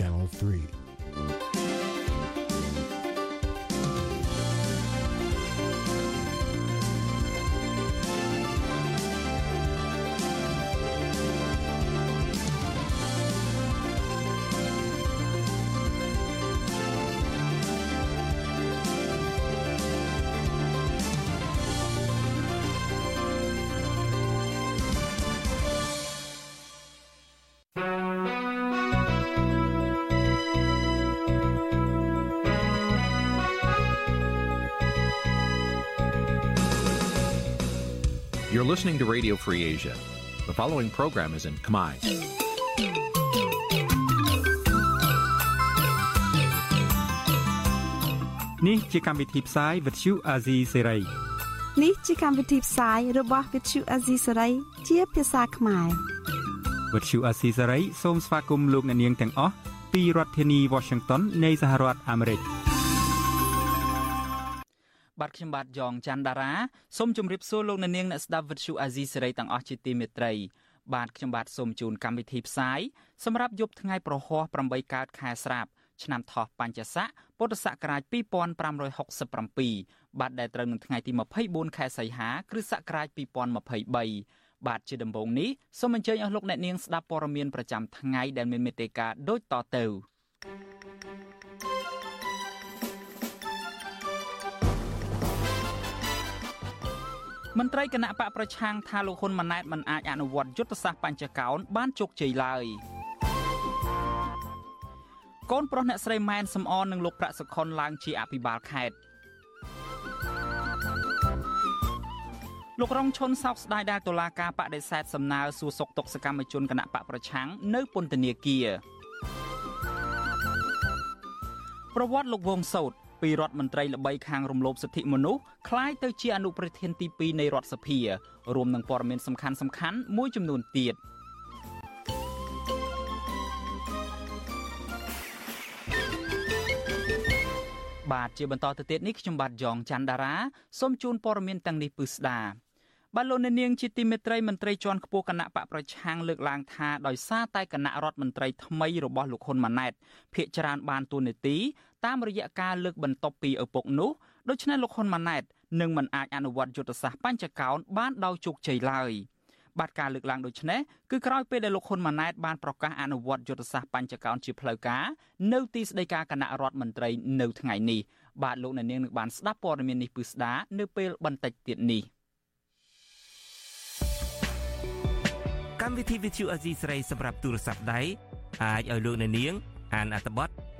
Channel 3. Listening to Radio Free Asia. The following program is in Khmer. នេះជាកម្មវិធីផ្សាយវិទ្យុអាស៊ីសេរីនេះជាកម្មវិធីផ្សាយរបស់ Vithu Azisari ជាភាសាខ្មែរវិទ្យុអាស៊ីសេរីសូមស្វាគមន៍លោកអ្នកនាងទាំងអស់ពីរដ្ឋធានី Washington នៃសហរដ្ឋអាមេរិក បាទខ្ញុំបាទយ៉ងច័ន្ទដារាសូមជម្រាបសួរលោកអ្នកនាងអ្នកស្ដាប់វិទ្យុអាស៊ីសេរីទាំងអស់ជាទីមេត្រីបាទខ្ញុំបាទសូមជូនកម្មវិធីផ្សាយសម្រាប់យប់ថ្ងៃប្រហោះ8កើតខែស្រាបឆ្នាំថោះបញ្ញស័កពុទ្ធសករាជ2567បាទដែលត្រូវនឹងថ្ងៃទី24ខែសីហាគ្រិស្តសករាជ2023បាទជាដំបូងនេះសូមអញ្ជើញអស់លោកអ្នកនាងស្ដាប់ព័ត៌មានប្រចាំថ្ងៃដែលមានមេត្តាដូចតទៅ មន្ត្រីគណៈបកប្រឆាំងថាលោកហ៊ុនម៉ាណែតមិនអាចអនុវត្តយុទ្ធសាស្ត្របញ្ចកោណបានជោគជ័យឡើយកូនប្រុសអ្នកស្រីម៉ែនសំអននិងលោកប្រាក់សុខុនឡើងជាអភិបាលខេត្តលោករងឈុនសោកស្ដាយដែលតុលាការបដិសេធសំណើសួរសុកទុកសកម្មជនគណៈបកប្រឆាំងនៅពន្ធនាគារប្រវត្តិលោកវងសោត ពីរដ្ឋមន្ត្រីល្បីខាងរំលោភសិទ្ធិមនុស្សคล้ายទៅជាអនុប្រធានទី2នៃរដ្ឋសភារួមនឹងព័ត៌មានសំខាន់សំខាន់មួយចំនួនទៀតបាទជាបន្តទៅទៀតនេះខ្ញុំបាទយ៉ងច័ន្ទដារាសូមជូនព័ត៌មានទាំងនេះពឺស្ដាបាទលោកអ្នកនាងជាទីមេត្រីមន្ត្រីជាន់ខ្ពស់គណៈបកប្រឆាំងលើកឡើងថាដោយសារតែគណៈរដ្ឋមន្ត្រីថ្មីរបស់លោកហ៊ុនម៉ាណែតភាកច្រើនបានទួនាទី តាមរយៈការលើកបន្ទប់ពីឪពុកនោះដូច្នេះលោកហ៊ុនម៉ាណែតនឹងមិនអាចអនុវត្តយុទ្ធសាស្ត្របញ្ចកោណបានដោយជោគជ័យឡើយបាទការលើកឡើងដូចនេះគឺក្រោយពេលដែលលោកហ៊ុនម៉ាណែតបានប្រកាសអនុវត្តយុទ្ធសាស្ត្របញ្ចកោណជាផ្លូវការនៅទីស្តីការគណៈរដ្ឋមន្ត្រីនៅថ្ងៃនេះបាទលោកអ្នកនាងនឹងបានស្ដាប់ព័ត៌មាននេះពឺស្ដានៅពេលបន្តិចទៀតនេះកម្មវិធី Vithu Azizi ស្រីសម្រាប់ទូរស័ព្ទដៃអាចឲ្យលោកអ្នកនាងអានអត្ថបទ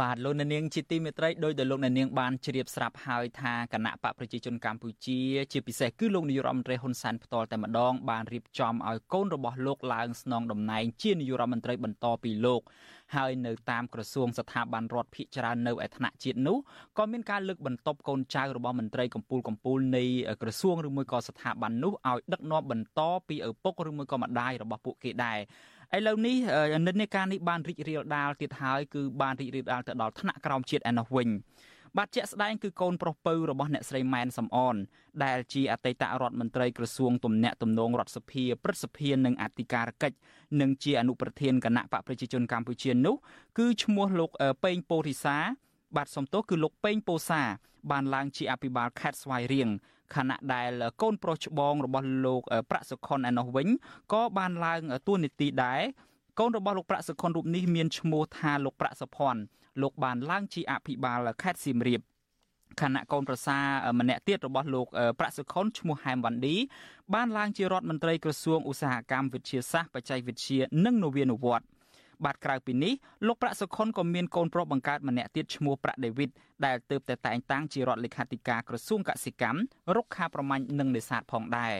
បាទលោកអ្នកនាងជាទីមេត្រីដោយដែលលោកអ្នកនាងបានជ្រាបស្រាប់ហើយថាគណៈបកប្រជាជនកម្ពុជាជាពិសេសគឺលោកនាយរដ្ឋមន្ត្រីហ៊ុនសែនផ្ទាល់តែម្ដងបានរៀបចំឲ្យកូនរបស់លោកឡើងស្នងតំណែងជានាយរដ្ឋមន្ត្រីបន្តពីលោកហើយនៅតាមក្រសួងស្ថាប័នរដ្ឋភិច្រើននៅឯថ្នាក់ជាតិនោះក៏មានការលើកបន្ទប់កូនចៅរបស់មន្ត្រីកម្ពូលកម្ពូលនៃក្រសួងឬមួយក៏ស្ថាប័ននោះឲ្យដឹកនាំបន្តពីឪពុកឬមួយក៏ម្ដាយរបស់ពួកគេដែរ ឥឡូវនេះនិន្នាការនេះបានរីករាលដាលទៀតហើយគឺបានរីករាលដាលទៅដល់ថ្នាក់ក្រោមជាតិឯនោះវិញបាទជាក់ស្ដែងគឺកូនប្រុសពៅរបស់អ្នកស្រីម៉ែនសំអនដែលជាអតីតរដ្ឋមន្ត្រីក្រសួងទំនាក់ទំនងរដ្ឋសភាព្រឹទ្ធសភានិងអធិការកិច្ចនិងជាអនុប្រធានគណៈបកប្រជាជនកម្ពុជានោះគឺឈ្មោះលោកប៉េងពូរិសា បាទសំទោសគឺលោកប៉េងពោសាបានឡើងជាអភិបាលខេត្តស្វាយរៀង ខណៈដែលកូនប្រុសច្បងរបស់លោកប្រាក់សុខុនឯនោះវិញក៏បានឡើងទួនាទីដែរកូនរបស់លោកប្រាក់សុខុនរូបនេះមានឈ្មោះថាលោកប្រាក់សុភ័ណ្ឌលោកបានឡើងជាអភិបាលខេត្តសៀមរាបខណៈកូនប្រសាម្នាក់ទៀតរបស់លោកប្រាក់សុខុនឈ្មោះហែមវ៉ាន់ឌីបានឡើងជារដ្ឋមន្ត្រីក្រសួងឧស្សាហកម្មវិទ្យាសាស្ត្របច្ចេកវិទ្យានិងនវានុវត្តន៍ បាទក្រៅពីនេះលោកប្រាក់សុខុនក៏មានកូនប្រុសបង្កើតម្នាក់ទៀតឈ្មោះប្រាក់ដេវីតដែលទើបតែតែងតាំងជារដ្ឋលេខាធិការក្រសួងកសិកម្មរុក្ខាប្រមាញ់និងនេសាទផងដែរ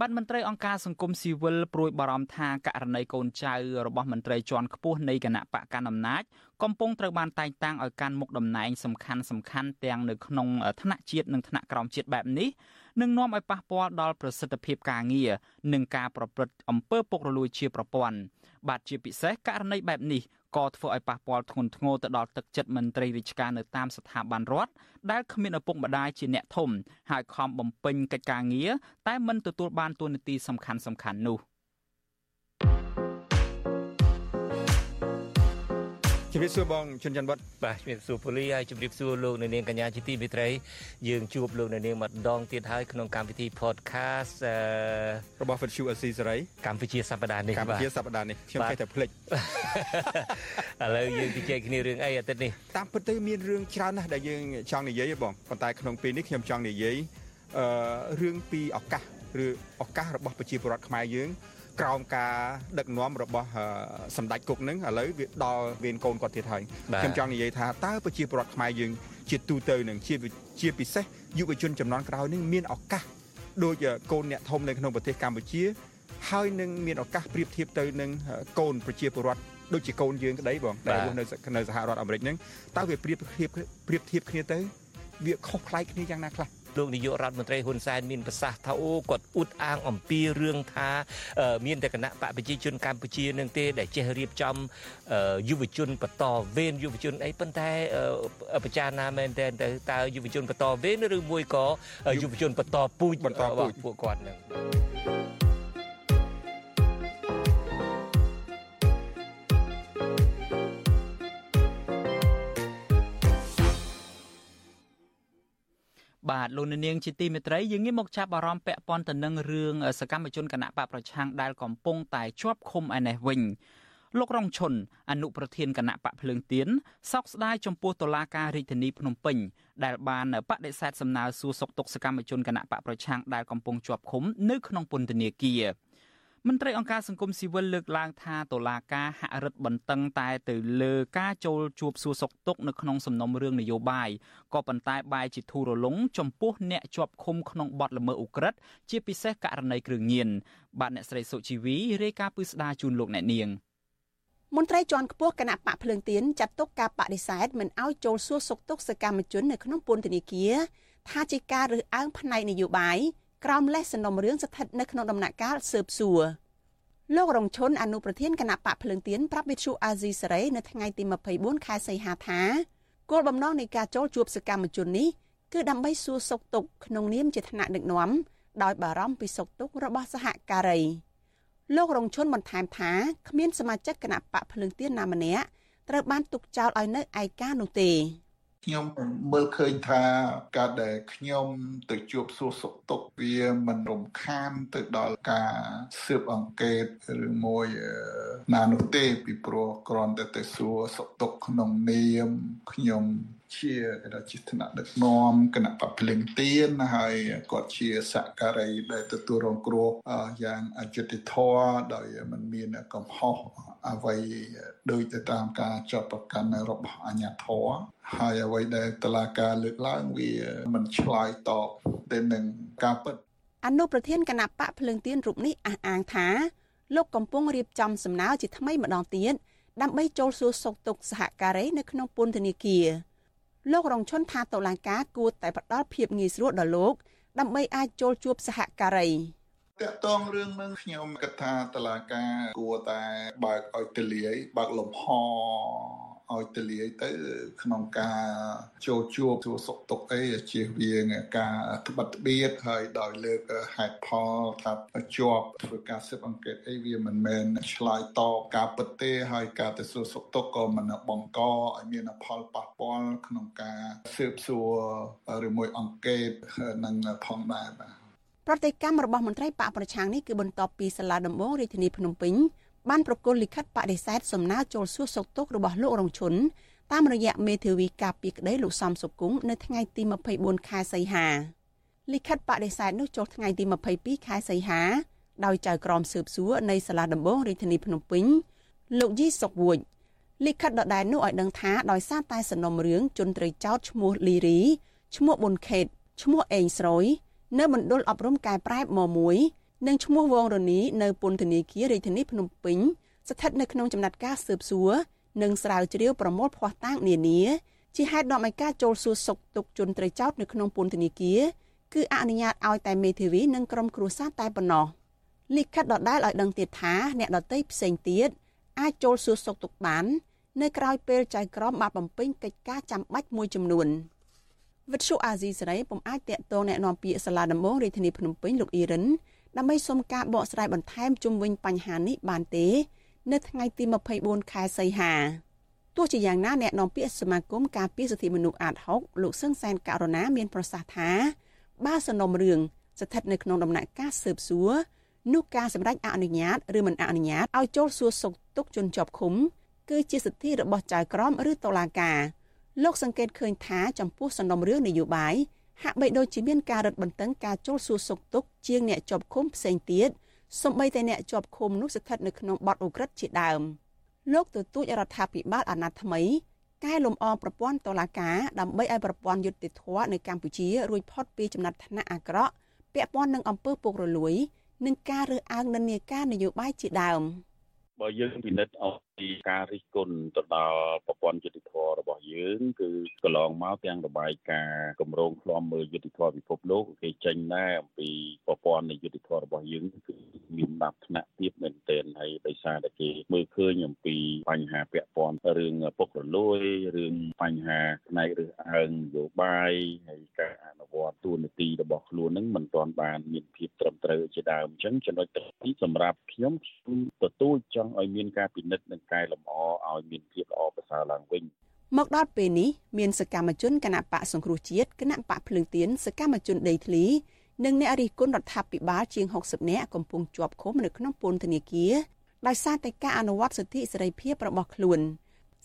បាទមន្ត្រីអង្គការសង្គមស៊ីវិលព្រួយបារម្ភថាករណីកូនចៅរបស់មន្ត្រីជាន់ខ្ពស់នៃគណៈបកកណ្ដាលអំណាចកំពុងត្រូវបានតែងតាំងឲ្យកាន់មុខតំណែងសំខាន់សំខាន់ទាំងនៅក្នុងថ្នាក់ជាតិនិងថ្នាក់ក្រោមជាតិបែបនេះនឹងនាំឲ្យប៉ះពាល់ដល់ប្រសិទ្ធភាពការងារនិងការប្រព្រឹត្តអំពើពុករលួយជាប្រព័ន្ធ បាទជាពិសេសករណីបែបនេះក៏ធ្វើឲ្យប៉ះពាល់ធ្ងន់ធ្ងរទៅដល់ទឹកចិត្តមន្ត្រីរាជការនៅតាមស្ថាប័នរដ្ឋដែលគ្មានឪពុកម្ដាយជាអ្នកធំហើយខំបំពេញកិច្ចការងារតែមិនទទួលបានតួនាទីសំខាន់ៗនោះ។ ជំរាបសួរបងជុនច័ន្ទវត្តបាទជំរាបសួរពូលីហើយជំរាបសួរលោកនៅនាងកញ្ញាជាទីមេត្រីយើងជួបលោកនៅនាងម្ដងទៀតហើយក្នុងកម្មវិធី podcast របស់ Virtual Asia សេរីកម្ពុជាសប្តាហ៍នេះកម្ពុជាសប្តាហ៍នេះខ្ញុំគេតែភ្លេចឥឡូវយើងជជែកគ្នារឿងអីអាទិត្យនេះតាមពិតទៅមានរឿងច្រើនណាស់ដែលយើងចង់និយាយបងប៉ុន្តែក្នុងពេលនេះខ្ញុំចង់និយាយអឺរឿងពីឱកាសឬឱកាសរបស់ប្រជាពលរដ្ឋខ្មែរយើង ក្រោមការដឹកនាំរបស់សម្ដេចគុកនឹងឥឡូវវាដល់វេនកូនគាត់ទៀតហើយខ្ញុំចង់និយាយថាតើប្រជាពលរដ្ឋខ្មែរយើងជាទូទៅនឹងជាជាពិសេសយុវជនចំនួនក្រោយនឹងមានឱកាសដូចកូនអ្នកធំនៅក្នុងប្រទេសកម្ពុជាហើយនឹងមានឱកាសប្រៀបធៀបទៅនឹងកូនប្រជាពលរដ្ឋដូចជាកូនយើងក្តីបងដែលរស់នៅនៅសហរដ្ឋអាមេរិកហ្នឹងតើវាប្រៀបធៀបប្រៀបធៀបគ្នាទៅវាខុសប្លែកគ្នាយ៉ាងណាខ្លះ លោកនាយករដ្ឋមន្ត្រីហ៊ុនសែនមានប្រសាសន៍ថាអូគាត់អ៊ុតអាងអំពីរឿងថាមានតែគណៈបកប្រជាជនកម្ពុជានឹងទេដែលចេះរៀបចំយុវជនបន្តវេនយុវជនអីប៉ុន្តែបច្ចាណាមែនតើតើយុវជនបន្តវេនឬមួយក៏យុវជនបន្តពូជបន្តពូជពួកគាត់នឹង បាទលោកនាងជាទីមេត្រីយើងងាកមកចាប់អារម្មណ៍ពាក់ព័ន្ធទៅនឹងរឿងសកម្មជនគណៈបកប្រឆាំងដែលកំពុងតែជាប់ឃុំឯនេះវិញលោករងឈុនអនុប្រធានគណៈបកភ្លើងទៀនសោកស្ដាយចំពោះតុលាការរាជធានីភ្នំពេញដែលបានបដិសេធសំណើសួរសុខទុក្ខសកម្មជនគណៈបកប្រឆាំងដែលកំពុងជាប់ឃុំនៅក្នុងពន្ធនាគារ មន្ត្រីអង្គការសង្គមស៊ីវិលលើកឡើងថាតុលាការហាក់រឹតបន្តឹងតែទៅលើការចូលជួបសួរសុខទុក្ខនៅក្នុងសំណុំរឿងនយោបាយក៏ប៉ុន្តែបែរជាធូររលុងចំពោះអ្នកជាប់ឃុំក្នុងបទល្មើសឧក្រិដ្ឋជាពិសេសករណីគ្រឿងញៀនបាទអ្នកស្រីសុជីវីរាយការណ៍ពីស្ដារជូនលោកអ្នកនាងមន្ត្រីជាន់ខ្ពស់គណៈបកភ្លើងទៀនចាត់ទុកការបដិសេធមិនឲ្យចូលសួរសុខទុក្ខសកម្មជននៅក្នុងពន្ធនាគារថាជាការរើសអើងផ្នែកនយោបាយ ក្រោមលេសសំណុំរឿងស្ថិតនៅក្នុងដំណាក់កាលស៊ើបសួរលោករងឈុនអនុប្រធានគណៈបកភ្លើងទៀនប្រាប់វិទ្យុអាស៊ីសេរីនៅថ្ងៃទី24ខែសីហាថាគោលបំណងនៃការចូលជួបសកម្មជននេះគឺដើម្បីសួរសុខទុក្ខក្នុងនាមជាថ្នាក់ដឹកនាំដោយបារម្ភពីសុខទុក្ខរបស់សហការីលោករងឈុនបន្ថែមថាគ្មានសមាជិកគណៈបកភ្លើងទៀនណាម្នាក់ត្រូវបានទុកចោលឲ្យនៅឯកានោះទេ ខ្ញុំមើលឃើញថាការដែលខ្ញុំទៅជួបសួរសុខទុក្ខវាមិនរំខានទៅដល់ការស៊ើបអង្កេតឬមួយណានោះទេពីព្រោះគ្រាន់តែទៅសួរសុខទុក្ខក្នុងនាមខ្ញុំ ជាគេថាជាថ្នាក់ដឹកនាំគណៈបព្វភ្លឹងទៀនហើយគាត់ជាសការីដែលទទួលរងគ្រោះយ៉ាងអយុត្តិធម៌ដោយមិនមានកំហុសអ្វីដោយទៅតាមការចាប់ប្រកាន់របស់អាជ្ញាធរហើយអ្វីដែលតឡាការលើកឡើងវាមិនឆ្លើយតបទៅនឹងការពិតអនុប្រធានគណៈបកភ្លើងទៀនរូបនេះអះអាងថាលោកកំពុងរៀបចំសំណើជាថ្មីម្ដងទៀតដើម្បីចូលសួរសុខទុក្ខសហការីនៅក្នុងពន្ធនាគារ លោករងឈុនថាតុលាការគួរតែផ្ដល់ភាពងាយស្រួលដល់លោក ដើម្បីអាចចូលជួបសហការីតកតងរឿងនឹងខ្ញុំគិតថាតឡាការគួរតែបើកឲ្យទលាយបើកលំហ ឲ្យទលាយទៅក្នុងការចូលជួបជួសុខទុក្ខអីជៀសវាងការត្បិតត្បៀតហើយដោយលើកហេតុផលថាជាប់ធ្វើការស៊ើបអង្កេតអីវាមិនមែនឆ្លើយតបការពិតទេហើយការទៅសួរសុខទុក្ខក៏មិនបង្កឲ្យមានផលប៉ះពាល់ក្នុងការស៊ើបសួរឬមួយអង្កេតនឹងផងដែរបាទប្រតិកម្មរបស់មន្ត្រីបកប្រឆាំងនេះគឺបន្ទាប់ពីសាលាដំបងរាជធានីភ្នំពេញ បានប្រគល់លិខិតបដិសេធសំណើចូលសួរសុខទុក្ខរបស់លោករងឈុនតាមរយៈមេធាវីការពីក្តីលោកសំសុគង្គនៅថ្ងៃទី24ខែសីហាលិខិតបដិសេធនោះចុះថ្ងៃទី22ខែសីហាដោយចៅក្រមស៊ើបសួរនៃសាលាដំបងរាជធានីភ្នំពេញលោកយីសុកវួយលិខិតដដែលនោះឲ្យដឹងថាដោយសារតែសំណុំរឿងជនត្រីចោតឈ្មោះលីរីឈ្មោះប៊ុនខេតឈ្មោះអេងស្រួយនៅមណ្ឌលអប់រំកែប្រែម1 និងឈ្មោះវងរនីនៅពន្ធនាគាររាជធានីភ្នំពេញស្ថិតនៅក្នុងចំណាត់ការស៊ើបសួរនិងស្រាវជ្រាវប្រមូលភស្តុតាងនានាជាហេតុនាំឲ្យការចូលសួរសុខទុក្ខជនត្រីចោតនៅក្នុងពន្ធនាគារគឺអនុញ្ញាតឲ្យតែមេធាវីនិងក្រុមគ្រួសារតែប៉ុណ្ណោះលិខិតដដែលឲ្យដឹងទៀតថាអ្នកដតីផ្សេងទៀតអាចចូលសួរសុខទុក្ខបាននៅក្រៅពេលចៅក្រមបានបំពេញកិច្ចការចាំបាច់មួយចំនួនវិទ្យុអាស៊ីសេរីពុំអាចតាក់ទងแนะនាំពាក្យសាលាដំបងរាជធានីភ្នំពេញលោកអ៊ីរិន ដើម្បីសុំការបកស្រាយបន្ថែមជុំវិញបញ្ហានេះបានទេ នៅថ្ងៃទី24ខែសីហាទោះជាយ៉ាងណាអ្នកនាំពាក្យសមាគមការពារសិទ្ធិមនុស្សអាត6លោកសឹងសែនករណាមានប្រសាសន៍ថាបើសំណុំរឿងស្ថិតនៅក្នុងដំណាក់កាលស៊ើបសួរនោះការសម្រេចអនុញ្ញាតឬមិនអនុញ្ញាតឲ្យចូលសួរសុខទុក្ខជនជាប់ឃុំ គឺជាសិទ្ធិរបស់ចៅក្រមឬតុលាការលោកសង្កេតឃើញថាចំពោះសំណុំរឿងនយោបាយ ហាក់បីដូចជាមានការរឹតបន្តឹងការចូលសួរសុខទុក្ខជាងអ្នកជាប់ឃុំផ្សេងទៀតសម្បីតែអ្នកជាប់ឃុំនោះស្ថិតនៅក្នុងបទឧក្រិដ្ឋជាដើមលោកទទូចរដ្ឋាភិបាលអាណត្តិថ្មីកែលម្អប្រព័ន្ធតុលាការដើម្បីឲ្យប្រព័ន្ធយុត្តិធម៌នៅកម្ពុជារួចផុតពីចំណាត់ថ្នាក់អាក្រក់ពាក់ព័ន្ធនឹងអំពើពុករលួយ និងការរើសអើងនិន្នាការនយោបាយជាដើម។បើយើងពិនិត្យអំពីការរិះគន់ទៅដល់ប្រព័ន្ធយុតិធធរបស់យើង គឺកន្លងមកទាំងរបាយការណ៍គម្រោងឃ្លាំមើលយុតិធធពិភពលោកគេចេញដែរអំពីប្រព័ន្ធនៃយុតិធធរបស់យើងគឺមានដាប់ថ្នាក់ទៀតមែនទែនហើយដោយសារតែគេមើលឃើញអំពីបញ្ហាពាក់ព័ន្ធរឿងពុករលួយរឿងបញ្ហាផ្នែករើសអើងនយោបាយហើយការអនុវត្តទួនាទីរបស់ខ្លួននឹងមិនទាន់បានមានភាពត្រឹមត្រូវជាដើមអញ្ចឹងចំណុចទីសម្រាប់ខ្ញុំខ្ញុំទទួលចង់ឲ្យមានការពិនិត្យនិងកែលម្អឲ្យមានភាពល្អប្រសើរឡើងវិញមកដល់ពេលនេះមានសកម្មជនគណៈបកសង្គ្រោះជាតិគណៈបកភ្លើងទៀនសកម្មជនដីធ្លីនិងអ្នករិះគន់រដ្ឋាភិបាលជាង60នាក់កំពុងជាប់ឃុំនៅក្នុងពន្ធនាគារដោយសារតែការអនុវត្តសិទ្ធិសេរីភាពរបស់ខ្លួន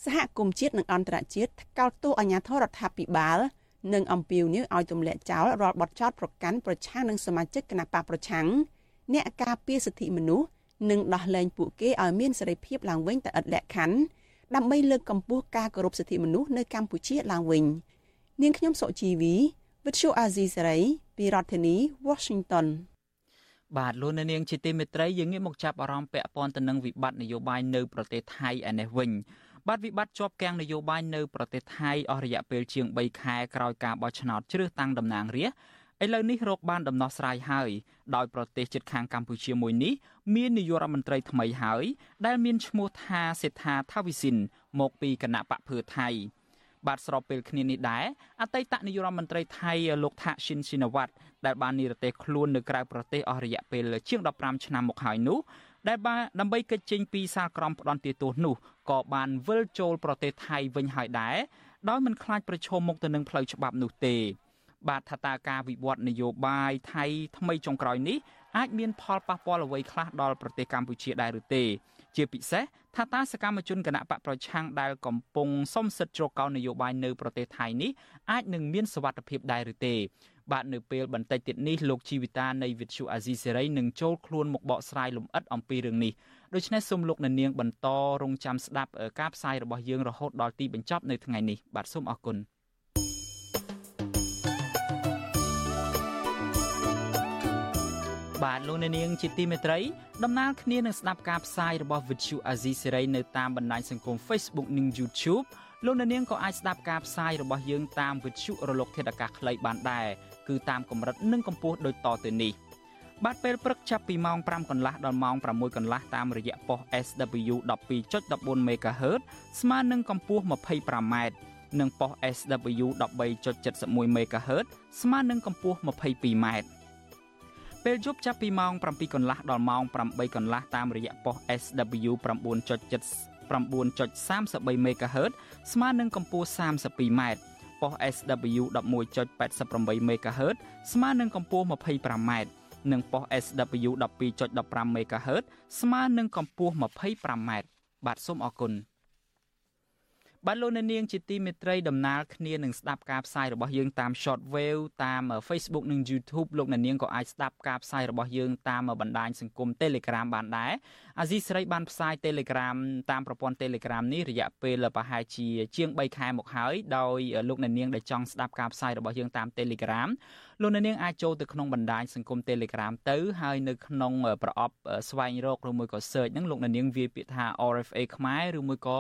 សហគមន៍ជាតិនិងអន្តរជាតិថ្កោលទោសអាញាធរដ្ឋាភិបាលនិងអំពាវនាវឲ្យទម្លាក់ចោលរាល់បទចោទប្រកាន់ប្រឆាំងនឹងសមាជិកគណៈបកប្រឆាំងអ្នកការពារសិទ្ធិមនុស្ស និងដោះលែងពួកគេឲ្យមានសេរីភាពឡើងវិញទៅឥតលក្ខខណ្ឌដើម្បីលើកកម្ពស់ការគោរពសិទ្ធិមនុស្សនៅកម្ពុជាឡើងវិញនាងខ្ញុំសុជីវីវិទ្យុអាស៊ីសេរីពីរដ្ឋធានី Washington បាទលោកអ្នកនាងជាទីមេត្រីយើងងាកមកចាប់អារម្មណ៍ពាក់ព័ន្ធទៅនឹងវិបត្តិនយោបាយនៅប្រទេសថៃឯនេះវិញបាទវិបត្តិជាប់គាំងនយោបាយនៅប្រទេសថៃអស់រយៈពេលជាង3ខែក្រោយការបោះឆ្នោតជ្រើសតាំងតំណាងរាស្ត្រ ឥឡូវនេះរកបានដំណោះស្រាយហើយដោយប្រទេសជិតខាងកម្ពុជាមួយនេះមាននាយករដ្ឋមន្ត្រីថ្មីហើយដែលមានឈ្មោះថាសេដ្ឋាថាវិសិនមកពីគណៈបកភឿថៃបាទស្របពេលគ្នានេះដែរអតីតនាយករដ្ឋមន្ត្រីថៃលោកថាក់ស៊ីនស៊ីណាវ៉ាត់ដែលបាននិរទេសខ្លួននៅក្រៅប្រទេសអស់រយៈពេលជាង15ឆ្នាំមកហើយនោះដែលបានដើម្បីកិច្ចចេញពីសាលក្រមផ្ដន់ទោសនោះក៏បានវិលចូលប្រទេសថៃវិញហើយដែរដោយមិនខ្លាចប្រឈមមុខទៅនឹងផ្លូវច្បាប់នោះទេ បាទថាតើការវិវត្តនយោបាយថៃថ្មីចុងក្រោយនេះអាចមានផលប៉ះពាល់អ្វីខ្លះដល់ប្រទេសកម្ពុជាដែរឬទេ ជាពិសេសថាតើសកម្មជនគណៈបកប្រឆាំងដែលកំពុងសំសិទ្ធជ្រកកោននយោបាយនៅប្រទេសថៃនេះអាចនឹងមានសវត្ថភាពដែរឬទេបាទនៅពេលបន្តិចទៀតនេះលោកជីវិតានៃវិទ្យុអាស៊ីសេរីនឹងចូលខ្លួនមកបកស្រាយលម្អិតអំពីរឿងនេះដូច្នេះសូមលោកអ្នកនាងបន្តរងចាំស្ដាប់ការផ្សាយរបស់យើងរហូតដល់ទីបញ្ចប់នៅថ្ងៃនេះបាទសូមអរគុណ បាទលោកអ្នកនាងជាទីមេត្រីដំណើរគ្នានឹងស្ដាប់ការផ្សាយរបស់ Vuthu Azizi Serai នៅតាមបណ្ដាញសង្គម Facebook និង YouTube លោកអ្នកនាងក៏អាចស្ដាប់ការផ្សាយរបស់យើងតាម Vuthu រលកធាតុអាកាសខ្លីបានដែរគឺតាមកម្រិតនិងកម្ពស់ដូចតទៅនេះបាទពេលព្រឹកចាប់ពីម៉ោង5កន្លះដល់ម៉ោង6កន្លះតាមរយៈប៉ុស SW 12.14 MHz ស្មើនឹងកម្ពស់ 25m និងប៉ុស SW 13.71 MHz ស្មើនឹងកម្ពស់ 22m ពេលយប់ចាប់ពីម៉ោង7កន្លះដល់ម៉ោង8កន្លះតាមរយៈប៉ុស SW 9.7 9.33 MHz ស្មើនឹងកម្ពស់ 32m ប៉ុស SW 11.88 MHz ស្មើនឹងកម្ពស់ 25m និងប៉ុស SW 12.15 MHz ស្មើនឹងកម្ពស់ 25m បាទសូមអរគុណ បាទលោកអ្នកនាងជាទីមេត្រីដំណើរគ្នានឹងស្ដាប់ការផ្សាយរបស់យើងតាម short wave តាម Facebook និង YouTube លោកអ្នកនាងក៏អាចស្ដាប់ការផ្សាយរបស់យើងតាមបណ្ដាញសង្គម Telegram បានដែរ អាស៊ីសេរីបានផ្សាយ Telegram តាមប្រព័ន្ធ Telegram នេះរយៈពេលប្រហែលជាជាង3ខែមកហើយដោយលោកអ្នកនាងដែលចង់ស្ដាប់ការផ្សាយរបស់យើងតាម Telegram លោកអ្នកនាងអាចចូលទៅក្នុងបណ្ដាញសង្គម Telegram ទៅហើយនៅក្នុងប្រអប់ស្វែងរកឬមួយក៏ search ហ្នឹងលោកអ្នកនាងវាយពាក្យថា RFA ខ្មែរឬមួយក៏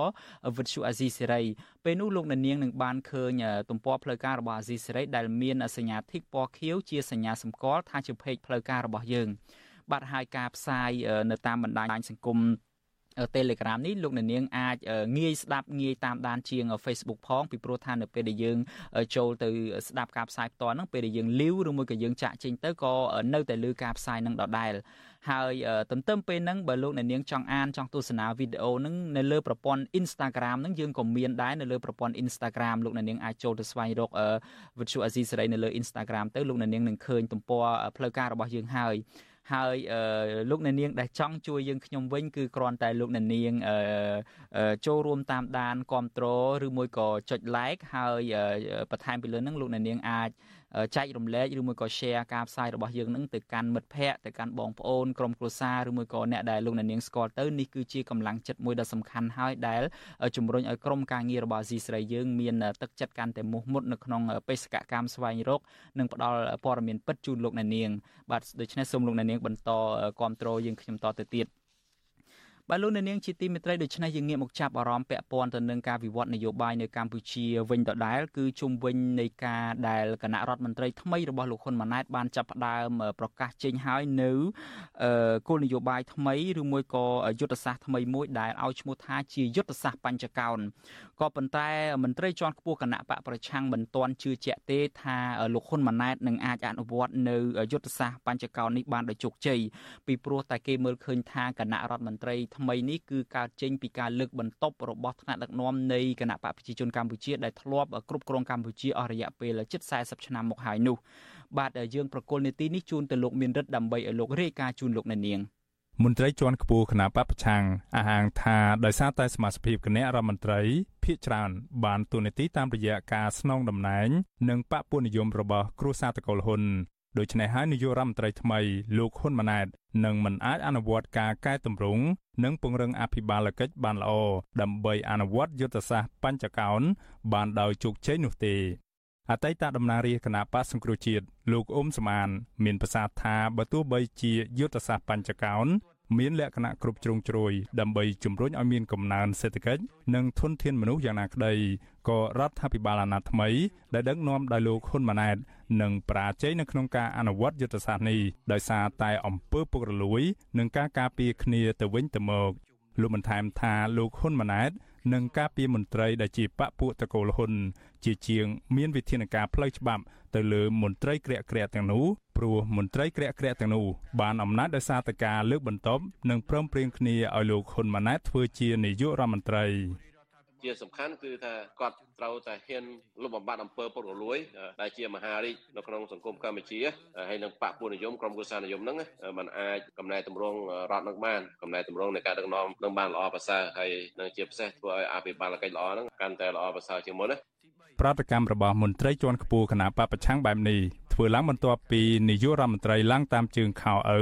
Virtual Azizi Serai ពេលនោះលោកអ្នកនាងនឹងបានឃើញទំព័រផ្លូវការរបស់ Azizi Serai ដែលមានសញ្ញាធីកពណ៌ខៀវជាសញ្ញាសម្គាល់ថាជា page ផ្លូវការរបស់យើង បាទហើយការផ្សាយនៅតាមបណ្ដាញសង្គម Telegram នេះលោកអ្នកនាងអាចងាយស្ដាប់ងាយតាមដានជាង Facebook ផងពីព្រោះថានៅពេលដែលយើងចូលទៅស្ដាប់ការផ្សាយផ្ទាល់ហ្នឹងពេលដែលយើងលីវឬមួយក៏យើងចាក់ចេញទៅក៏នៅតែលើការផ្សាយនឹងដដែលហើយទន្ទឹមពេលហ្នឹងបើលោកអ្នកនាងចង់អានចង់ទស្សនាវីដេអូហ្នឹងនៅលើប្រព័ន្ធ Instagram ហ្នឹងយើងក៏មានដែរនៅលើប្រព័ន្ធ Instagram លោកអ្នកនាងអាចចូលទៅស្វែងរក Virtual Azizi សេរីនៅលើ Instagram ទៅលោកអ្នកនាងនឹងឃើញទំព័រផ្លូវការរបស់យើងហើយ ហើយលោកអ្នកនាងដែលចង់ជួយយើងខ្ញុំវិញគឺគ្រាន់តែលោកអ្នកនាងចូលរួមតាមដានគ្រប់គ្រងឬមួយក៏ចុច like ហើយបន្ថែមពីលើនឹងលោកអ្នកនាងអាច ចែករំលែកឬមួយក៏ share ការផ្សាយរបស់យើងនឹងទៅកាន់មិត្តភ័ក្តិទៅកាន់បងប្អូនក្រុមគ្រួសារឬមួយក៏អ្នកដែលលោកអ្នកនាងស្គាល់ទៅនេះគឺជាកម្លាំងចិត្តមួយដ៏សំខាន់ហើយដែលជំរុញឲ្យក្រុមការងាររបស់អាស៊ីស្រីយើងមានទឹកចិត្តកាន់តែមោះមុតនៅក្នុងបេសកកម្មស្វែងរកនិងផ្ដល់ព័ត៌មានពិតជូនលោកអ្នកនាងបាទដូច្នេះសូមលោកអ្នកនាងបន្តគ្រប់គ្រងយើងខ្ញុំតទៅទៀត បាទលោកអ្នកនាងជាទីមេត្រីដូច្នេះយើងងាកមកចាប់អារម្មណ៍ពាក់ព័ន្ធទៅនឹងការវិវត្តនយោបាយនៅកម្ពុជាវិញដដែលគឺជុំវិញនៃការដែលគណៈរដ្ឋមន្ត្រីថ្មីរបស់លោកហ៊ុនម៉ាណែតបានចាប់ផ្ដើមប្រកាសចេញហើយនៅគោលនយោបាយថ្មីឬមួយក៏យុទ្ធសាស្ត្រថ្មីមួយដែលឲ្យឈ្មោះថាជាយុទ្ធសាស្ត្របញ្ចកោណក៏ប៉ុន្តែមន្ត្រីជាន់ខ្ពស់គណៈបកប្រឆាំងមិនទាន់ជឿជាក់ទេថាលោកហ៊ុនម៉ាណែតនឹងអាចអនុវត្តនៅយុទ្ធសាស្ត្របញ្ចកោណនេះបានដោយជោគជ័យពីព្រោះតែគេមើលឃើញថាគណៈរដ្ឋមន្ត្រីថ្មីនេះគឺកើតចេញពីការលើកបន្ទប់របស់ថ្នាក់ដឹកនាំនៃគណៈបកប្រជាជនកម្ពុជាដែលធ្លាប់គ្រប់គ្រងកម្ពុជាអស់រយៈពេលជិត40ឆ្នាំមកហើយនោះបាទយើងប្រកុលនីតិនេះជូនទៅលោកមានរិទ្ធដើម្បីឲ្យលោករាយការណ៍ជូនលោកអ្នកនាងមន្ត្រីជាន់ខ្ពស់គណៈបពប្រឆាំងអះអាងថាដោយសារតែសមាជិកគណៈរដ្ឋមន្ត្រីភាគច្រើនបានទូនាទីតាមរយៈការស្នងតំណែង និងបពុនិយមរបស់គ្រួសារតកូលហ៊ុន ដូច្នេះហើយនាយករដ្ឋមន្ត្រីថ្មីលោកហ៊ុនម៉ាណែតនឹងមិនអាចអនុវត្តការកែតម្រង់និងពង្រឹងអភិបាលកិច្ចបានល្អដើម្បីអនុវត្តយុទ្ធសាស្ត្របញ្ចកោណបានដោយជោគជ័យនោះទេអតីតតំណាងរាជគណៈបកសង្គ្រោះជាតិលោកអ៊ុំសមាន មានប្រសាសន៍ថាបើទោះបីជាយុទ្ធសាស្ត្របញ្ចកោណ មានលក្ខណៈគ្រប់ជ្រុងជ្រោយដើម្បីជំរុញឲ្យមានកំណើនសេដ្ឋកិច្ចនិងធនធានមនុស្សយ៉ាងណាក្តីក៏រដ្ឋាភិបាលអាណត្តិថ្មីដែលដឹកនាំដោយលោកហ៊ុនម៉ាណែតនឹងប្រាជ័យនៅក្នុងការអនុវត្តយុទ្ធសាស្ត្រនេះដោយសារតែអំពើពុករលួយ និងការការពារគ្នាទៅវិញទៅមកលោកបន្ថែមថាលោកហ៊ុនម៉ាណែត និងការពីមន្ត្រីដែលជាបពពួកតកូលហ៊ុនជាជាងមានវិធានការផ្លូវច្បាប់ទៅលើមន្ត្រីក្រាក់ក្រាក់ទាំងនោះព្រោះមន្ត្រីក្រាក់ក្រាក់ទាំងនោះបានអំណាចដោយសារតែការលើកបន្ទប់និងព្រមព្រៀងគ្នាឲ្យលោកហ៊ុនម៉ាណែតធ្វើជានាយករដ្ឋមន្ត្រី ជាសំខាន់គឺថាគាត់ត្រូវតែហ៊ានលុបបំបាត់អំពើពុករលួយដែលជាមហារាជនៅក្នុងសង្គមកម្ពុជាហើយនឹងបកពួកនិយមក្រុមគូសានិយមហ្នឹងมันអាចកំណែតម្រង់រដ្ឋនឹងបានកំណែតម្រង់នៃការដឹកនាំនឹងបានល្អប្រសើរហើយនឹងជាពិសេសធ្វើឲ្យអភិបាលកិច្ចល្អហ្នឹងកាន់តែល្អប្រសើរជាងមុនណាប្រតិកម្មរបស់មន្ត្រីជាន់ខ្ពស់គណៈបពប្រឆាំងបែបនេះធ្វើឡើងបន្ទាប់ពីនាយករដ្ឋមន្ត្រីឡើងតាមជើងខោឪ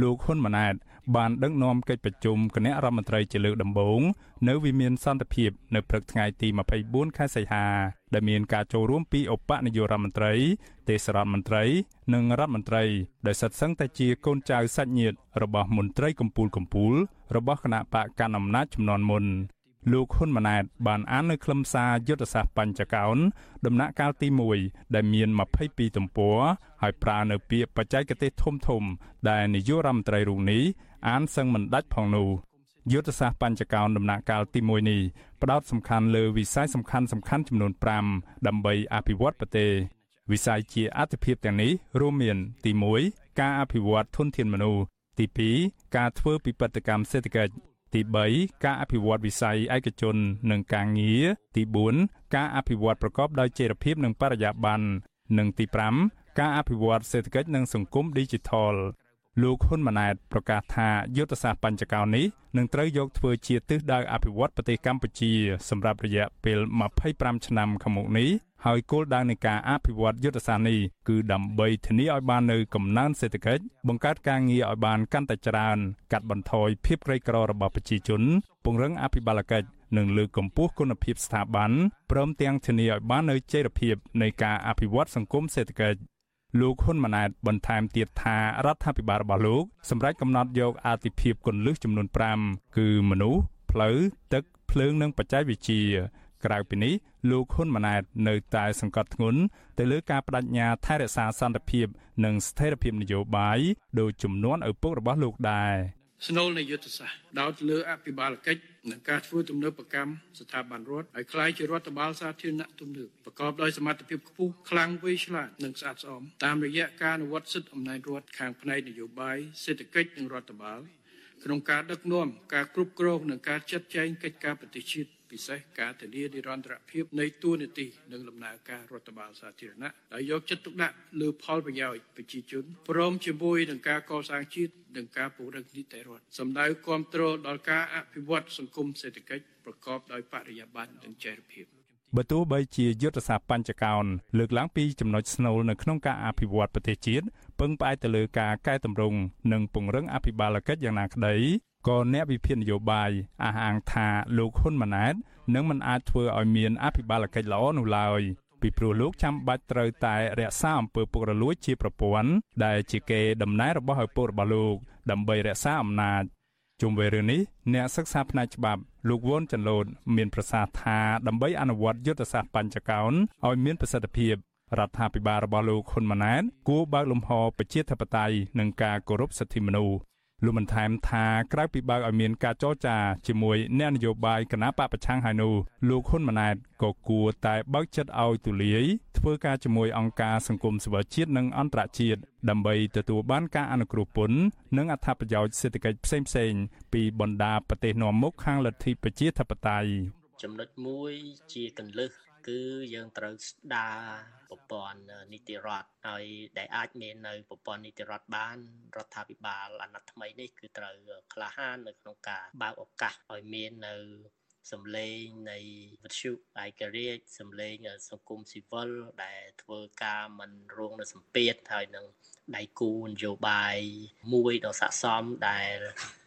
លោកហ៊ុនម៉ាណែត បានដឹកនាំកិច្ចប្រជុំគណៈរដ្ឋមន្ត្រីជាលើកដំបូងនៅវិមានសន្តិភាពនៅព្រឹកថ្ងៃទី24ខែសីហាដែលមានការចូលរួមពីឧបនាយករដ្ឋមន្ត្រី ទេសរដ្ឋមន្ត្រី និងរដ្ឋមន្ត្រីដែលសិតសឹងតែជាកូនចៅសាច់ញាតិរបស់មន្ត្រីកម្ពុជាកម្ពុជារបស់គណៈបកកណ្ដាលអំណាចចំនួនមុនលោកហ៊ុនម៉ាណែតបានអាននៅខ្លឹមសារយុទ្ធសាស្ត្របញ្ចកោណដំណាក់កាលទី1ដែលមាន22ទំព័រហើយប្រើនៅពាក្យបច្ចេកទេសធំធំ ដែលនាយករដ្ឋមន្ត្រីរូបនេះ អានសឹងមិនដាច់ផងនោះយុទ្ធសាស្ត្របញ្ចកោណដំណាក់កាលទី1នេះផ្ដោតសំខាន់លើវិស័យសំខាន់សំខាន់ចំនួន5ដើម្បីអភិវឌ្ឍប្រទេសវិស័យជាអតិភិបទាំងនេះរួមមាន ទី1ការអភិវឌ្ឍធនធានមនុស្សទី2ការធ្វើពិពិធកម្មសេដ្ឋកិច្ចទី3ការអភិវឌ្ឍវិស័យឯកជន និងការងារទី4ការអភិវឌ្ឍប្រកបដោយចីរភាពនិងបរិយាបន្ននិងទី5ការអភិវឌ្ឍសេដ្ឋកិច្ចនិងសង្គម Digital លោកហ៊ុនម៉ាណែតប្រកាសថាយុទ្ធសាស្ត្របញ្ចកោណនេះនឹងត្រូវយកធ្វើជាទិសដៅអភិវឌ្ឍប្រទេសកម្ពុជាសម្រាប់រយៈពេល25ឆ្នាំខាងមុខនេះហហើយគោលដៅនៃការអភិវឌ្ឍយុទ្ធសាស្ត្រនេះគឺដើម្បីធានាឲ្យបាននូវកំណើនសេដ្ឋកិច្ចបង្កើតការងារឲ្យបានកាន់តែច្រើន កាត់បន្ថយភាពក្រីក្ររបស់ប្រជាជន ពង្រឹងអភិបាលកិច្ចនិងលើកកម្ពស់គុណភាពស្ថាប័នព្រមទាំងធានាឲ្យបាននូវចីរភាពនៃការអភិវឌ្ឍសង្គមសេដ្ឋកិច្ច លោកហ៊ុនម៉ាណែតបន្ថែមទៀតថារដ្ឋាភិបាលរបស់លោកសម្រេចកំណត់យកអាទិភាពគន្លឹះចំនួន5គឺមនុស្សផ្លូវទឹកភ្លើងនិងបច្ចេកវិទ្យាក្រៅពីនេះលោកហ៊ុនម៉ាណែតនៅតែសង្កត់ធ្ងន់ទៅលើការបដិញ្ញាថែរក្សាសន្តិភាព និងស្ថិរភាពនយោបាយដោយជំនន់ឪពុករបស់លោកដែរ ស្នូលនៃយុទ្ធសាស្ត្រដោតលើអភិបាលកិច្ចនិងការធ្វើទំនើបកម្មស្ថាប័នរដ្ឋឲ្យក្លាយជារដ្ឋបាលសាធារណៈទំនើបប្រកបដោយសមត្ថភាពខ្ពស់ខ្លាំងវៃឆ្លាតនិងស្អាតស្អំតាមរយៈការអនុវត្តសិទ្ធិអំណាចរដ្ឋខាងផ្នែកនយោបាយសេដ្ឋកិច្ចនិងរដ្ឋបាល ក្នុងការដឹកនាំការគ្រប់គ្រងនិងការចាត់ចែងកិច្ចការប្រទេសជាតិពិសេសការធានានិរន្តរភាពនៃទួនាទីនិងដំណើរការរដ្ឋបាលសាធារណៈដោយយកចិត្តទុកដាក់លើផលប្រយោជន៍ប្រជាជនព្រមជាមួយនឹងការកសាងជាតិនិងការពង្រឹងនីតិរដ្ឋសម្ដៅគ្រប់គ្រងដល់ការអភិវឌ្ឍសង្គមសេដ្ឋកិច្ចប្រកបដោយបរិយាបន្ននិងចីរភាពបើទោះបីជាយុទ្ធសាស្ត្របញ្ចកោណលើកឡើងពីចំណុចស្នូលនៅក្នុងការអភិវឌ្ឍប្រទេសជាតិ ពឹងផ្អែកទៅលើការកែតម្រង់និងពង្រឹងអភិបាលកិច្ចយ៉ាងណាក្តីក៏អ្នកវិភាគនយោបាយអះអាងថាលោកហ៊ុនម៉ាណែតនឹងមិនអាចធ្វើឲ្យមានអភិបាលកិច្ចល្អនោះឡើយពីព្រោះលោកចាំបាច់ត្រូវតែរក្សាអំពើពុករលួយជាប្រព័ន្ធដែលជាគេដំណើររបស់ឪពុករបស់លោក ដើម្បីរក្សាអំណាចជុំវិញរឿងនេះអ្នកសិក្សាផ្នែកច្បាប់លោកវ៉ុនចន្ទលូតមានប្រសាសន៍ថាដើម្បីអនុវត្តយុទ្ធសាស្ត្របញ្ចកោណឲ្យមានប្រសិទ្ធភាព រដ្ឋាភិបាលរបស់លោកហ៊ុនម៉ាណែតគួរបើកលំហប្រជាធិបតេយ្យនិងការគោរពសិទ្ធិមនុស្សលោកបានថែមថាក្រៅពីបើកឲ្យមានការចរចាជាមួយអ្នកនយោបាយគណៈបកប្រឆាំងហើយនោះលោកហ៊ុនម៉ាណែតក៏គួរតែបើកចិត្តឲ្យទូលាយធ្វើការជាមួយអង្គការសង្គមស៊ីវិលជាតិនិងអន្តរជាតិដើម្បីទទួលបានការអនុគ្រោះពន្ធនិងអត្ថប្រយោជន៍សេដ្ឋកិច្ចផ្សេងៗពីបណ្ដាប្រទេសនាំមុខខាងលទ្ធិប្រជាធិបតេយ្យចំណុចមួយជាកន្លឹះ គឺយើងត្រូវស្ដារប្រព័ន្ធនីតិរដ្ឋហើយដែលអាចមាននៅប្រព័ន្ធនីតិរដ្ឋបានរដ្ឋាភិបាលអាណត្តិថ្មីនេះគឺត្រូវក្លាហាននៅក្នុងការបើកឱកាសឲ្យមាននៅសម្លេងនៃវិទ្យុឯករាជ្យសម្លេងសង្គមស៊ីវិលដែលធ្វើការមិនរងនៅសម្ពាធហើយនឹងដៃគូនយោបាយមួយដ៏ស័ក្តិសមដែល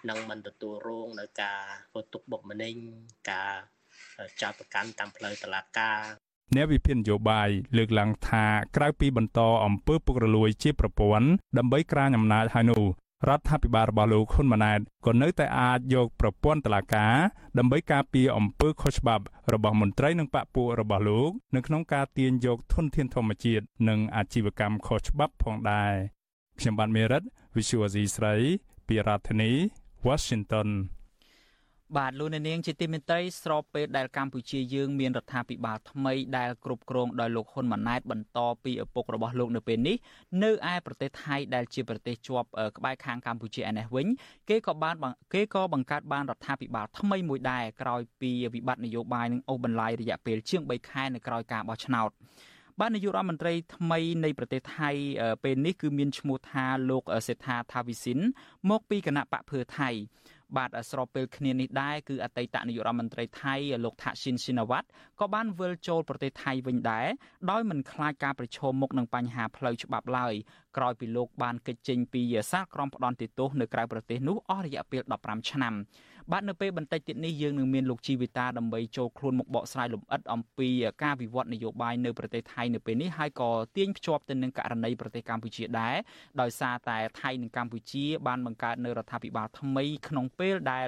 នឹងមិនទទួលរងនៅការធ្វើទុកបុកម្នេញការ ចោទប្រកាន់តាមផ្លូវតុលាការអ្នកវិភាគនយោបាយលើកឡើងថាក្រៅពីបន្តអំពើពុករលួយជាប្រព័ន្ធដើម្បីក្រាញអំណាចហើយនោះរដ្ឋាភិបាលរបស់លោកហ៊ុនម៉ាណែតក៏នៅតែអាចយកប្រព័ន្ធតុលាការដើម្បីការពារអំពើខុសច្បាប់របស់មន្ត្រីនិងបកពួករបស់លោកនៅក្នុងការទាញយកធនធានធម្មជាតិនិងអាជីវកម្មខុសច្បាប់ផងដែរខ្ញុំបានមេរិត Visual Asia ស្រី ពីរដ្ឋធានី Washington បាទលោកអ្នកនាងជាទីមេត្រីស្របពេលដែលកម្ពុជាយើងមានរដ្ឋាភិបាលថ្មីដែលគ្រប់គ្រងដោយលោកហ៊ុនម៉ាណែតបន្តពីឪពុករបស់លោកនៅពេលនេះនៅឯប្រទេសថៃដែលជាប្រទេសជាប់ក្បែរខាងកម្ពុជាឯនេះវិញគេក៏បានគេក៏បង្កើតបានរដ្ឋាភិបាលថ្មីមួយដែរក្រោយពីវិបត្តិនយោបាយនឹងអូសបន្លាយរយៈពេលជាង3ខែនៅក្រោយការបោះឆ្នោតបាទនាយករដ្ឋមន្ត្រីថ្មីនៃប្រទេសថៃពេលនេះគឺមានឈ្មោះថាលោកសេដ្ឋាថាវិសិនមកពីគណៈបកភើថៃ បាទស្របពេលគ្នានេះដែរគឺអតីតនាយករដ្ឋមន្ត្រីថៃលោកថាក់ស៊ីនស៊ីណាវ៉ាត់ក៏បានវិលចូលប្រទេសថៃវិញដែរដោយមិនខ្លាចការប្រឈមមុខនឹងបញ្ហាផ្លូវច្បាប់ឡើយក្រោយពីលោកបានកិច្ចចេញពីសាលក្រមផ្ដន់ទោសនៅក្រៅប្រទេសនោះអស់រយៈពេល15ឆ្នាំ បាទនៅពេលបន្តិចទៀតនេះយើងនឹងមានលោកជីវិតាដើម្បីចូលខ្លួនមកបកស្រាយលម្អិតអំពីការវិវត្តនយោបាយនៅប្រទេសថៃនៅពេលនេះហើយក៏ទាញភ្ជាប់ទៅនឹងករណីប្រទេសកម្ពុជាដែរដោយសារតែថៃនិងកម្ពុជា បានបង្កើតនៅរដ្ឋាភិបាលថ្មីក្នុងពេលដែល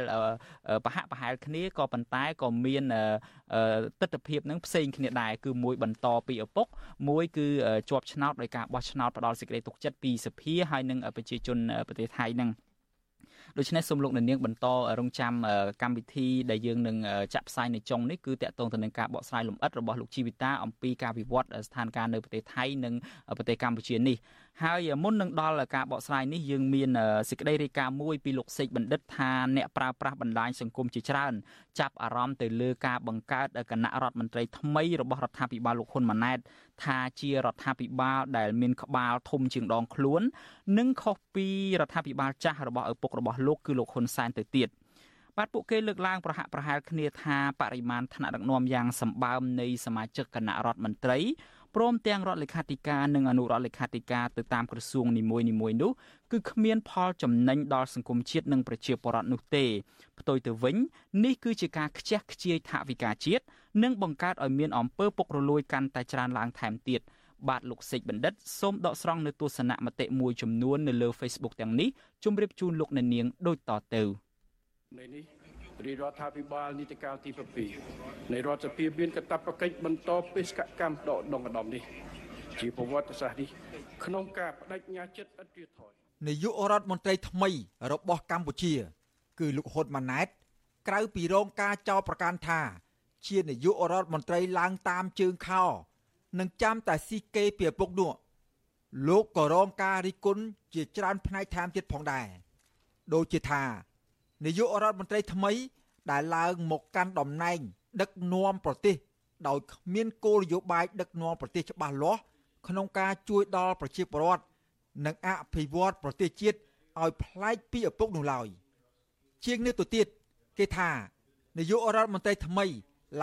ប្រហាក់ប្រហែលគ្នាក៏ប៉ុន្តែក៏មានទស្សនវិជ្ជានឹងផ្សេងគ្នាដែរគឺមួយបន្តពីឪពុកមួយគឺជាប់ឆ្នោតដោយការបោះឆ្នោតផ្ដាល់សេចក្តីទុកចិត្តពីសភាហើយនិងប្រជាជនប្រទេសថៃនឹង ដូច្នេះសូមលោកអ្នកនាងបន្តរងចាំកម្មវិធីដែលយើងនឹងចាក់ផ្សាយនៅចុងនេះគឺតកតងទៅនឹងការបកស្រាយលម្អិតរបស់លោកជីវិតាអំពីការវិវត្តស្ថានភាពនៅប្រទេសថៃនិងប្រទេសកម្ពុជានេះហើយមុននឹងដល់ការបកស្រាយនេះយើងមានសេចក្តីរាយការណ៍មួយពីលោកសេកបណ្ឌិតថាអ្នកប្រើប្រាស់បណ្ដាញសង្គមជាច្រើន ចាប់អារម្មណ៍ទៅលើការបង្កើតគណៈរដ្ឋមន្ត្រីថ្មីរបស់រដ្ឋាភិបាលលោកហ៊ុនម៉ាណែតថាជារដ្ឋាភិបាលដែលមានក្បាលធំជាងដងខ្លួន និងខុសពីរដ្ឋាភិបាលចាស់របស់ឪពុករបស់លោកគឺលោកហ៊ុនសែនទៅទៀតបាទពួកគេលើកឡើងប្រហាក់ប្រហែលគ្នាថាបរិមាណថ្នាក់ដឹកនាំយ៉ាងសម្បើមនៃសមាជិកគណៈរដ្ឋមន្ត្រី ព្រមទាំងរដ្ឋលេខាធិការនិងអនុរដ្ឋលេខាធិការទៅតាមក្រសួងនីមួយៗនោះគឺគ្មានផលចំណេញដល់សង្គមជាតិនិងប្រជាពលរដ្ឋនោះទេផ្ទុយទៅវិញនេះគឺជាការខ្ជះខ្ជាយថវិកាជាតិនិងបង្កើតឲ្យមានអំពើពុករលួយកាន់តែច្រើនឡើងថែមទៀតបាទលោកសេកបណ្ឌិតសូមដកស្រង់នៅទស្សនៈមតិមួយចំនួននៅលើ Facebook ទាំងនេះជម្រាបជូនលោកអ្នកនាងដូចតទៅនៅនេះ រាជរដ្ឋាភិបាលនីតិកាលទី7នៃរដ្ឋសភាមានកាតព្វកិច្ចបន្តបេសកកម្មដកដងឧត្តមនេះជាប្រវត្តិសាស្ត្រនេះក្នុងការបដិញ្ញាចិត្តឥតទៀតថយនាយករដ្ឋមន្ត្រីថ្មីរបស់កម្ពុជា គឺលោកហ៊ុនម៉ាណែត ក្រៅពីរងការចោទប្រកាន់ថា ជានាយករដ្ឋមន្ត្រីឡើងតាមជើងខោនឹងចាំតែស៊ីគេពីឪពុកនោះលោកក៏រងការរិះគន់ជាច្រើនផ្នែកថែមទៀតផងដែរដូចជាថា នាយករដ្ឋមន្ត្រីថ្មី ដែលឡើងមកកាន់តំណែង ដឹកនាំប្រទេស ដោយគ្មានគោលនយោបាយដឹកនាំប្រទេសច្បាស់លាស់ក្នុងការជួយដល់ប្រជាពលរដ្ឋនិងអភិវឌ្ឍប្រទេសជាតិឲ្យប្លែកពីឪពុកនោះឡើយជាងនេះទៅទៀតគេថានាយករដ្ឋមន្ត្រីថ្មី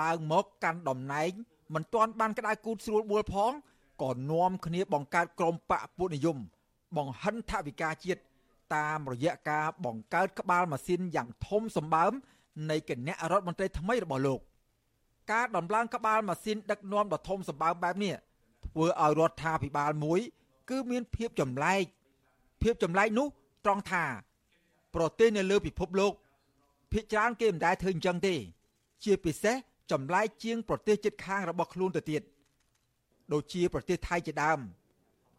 ឡើងមកកាន់តំណែងមិនទាន់បានក្តៅគូតស្រួលបួលផងក៏នាំគ្នាបង្កើតក្រុមបកពួកនិយម បង្ហិនថវិកាជាតិ តាមរយៈការបង្កើតក្បាលម៉ាស៊ីនយ៉ាងធំសម្បើមនៃគណៈរដ្ឋមន្ត្រីថ្មីរបស់លោកការដំឡើងក្បាលម៉ាស៊ីនដឹកនាំដ៏ធំសម្បើមបែបនេះធ្វើឲ្យរដ្ឋាភិបាលមួយ គឺមានភាពចម្លែកភាពចម្លែកនោះត្រង់ថា ប្រទេសនៅលើពិភពលោកភាគច្រើនគេមិនដែលធ្វើអញ្ចឹងទេ ជាពិសេសចម្លែកជាង ប្រទេសជិតខាងរបស់ខ្លួនទៅទៀតដូចជាប្រទេសថៃជាដើម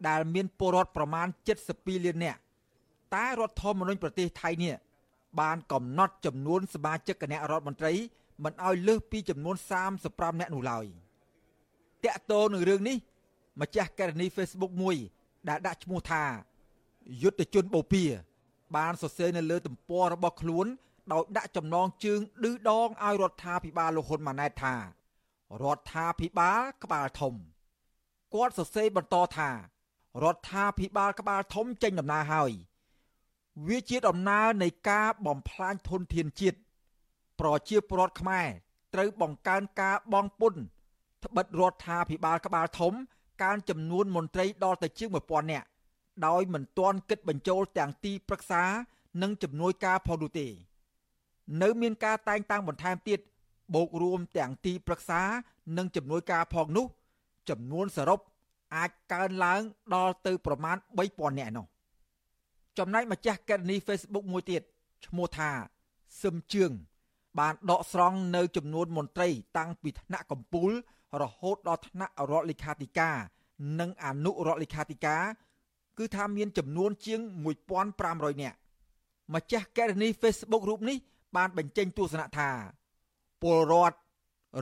ដែលមានពលរដ្ឋប្រមាណ72លាននាក់ តែរដ្ឋធម្មនុញ្ញប្រទេសថៃនេះបានកំណត់ចំនួនសមាជិកគណៈរដ្ឋមន្ត្រីមិនឲ្យលើសពីចំនួន35នាក់នោះឡើយតាក់ទងនឹងរឿងនេះម្ចាស់ករណី Facebook មួយ ដែលដាក់ឈ្មោះថាយុទ្ធជនបូព៌ាបានសរសេរនៅលើទំព័ររបស់ខ្លួនដោយដាក់ចំណងជើងឌឺដងឲ្យរដ្ឋាភិបាលលោកហ៊ុនម៉ាណែតថារដ្ឋាភិបាលក្បាលធំគាត់សរសេរបន្តថារដ្ឋាភិបាលក្បាលធំចេញដំណើរហើយ វាជាដំណើរនៃការបំផ្លាញធនធានជាតិប្រជាពលរដ្ឋខ្មែរត្រូវបង្កើនការបងពុនត្បិតរដ្ឋាភិបាលក្បាលធំ កើនចំនួនមន្ត្រីដល់ទៅជាង1000នាក់ដោយមិនទាន់គិតបញ្ចូលទាំងទីប្រឹក្សា និងជំនួយការផងនោះទេ នៅមានការតែងតាំងបន្ថែមទៀតបូករួមទាំងទីប្រឹក្សា និងជំនួយការផងនោះ ចំនួនសរុបអាចកើនឡើងដល់ទៅប្រមាណ3000នាក់នោះ ចំណែកម្ចាស់កេរនី Facebook មួយទៀតឈ្មោះថាសឹមជឿងបានដកស្រង់នៅចំនួនមន្ត្រី តាំងពីថ្នាក់កម្ពូល រហូតដល់ថ្នាក់រដ្ឋលេខាធិការ និងអនុរដ្ឋលេខាធិការគឺថាមានចំនួនជាង1500នាក់ម្ចាស់កេរនី Facebook រូបនេះ បានបញ្ចេញទស្សនៈថាពលរដ្ឋ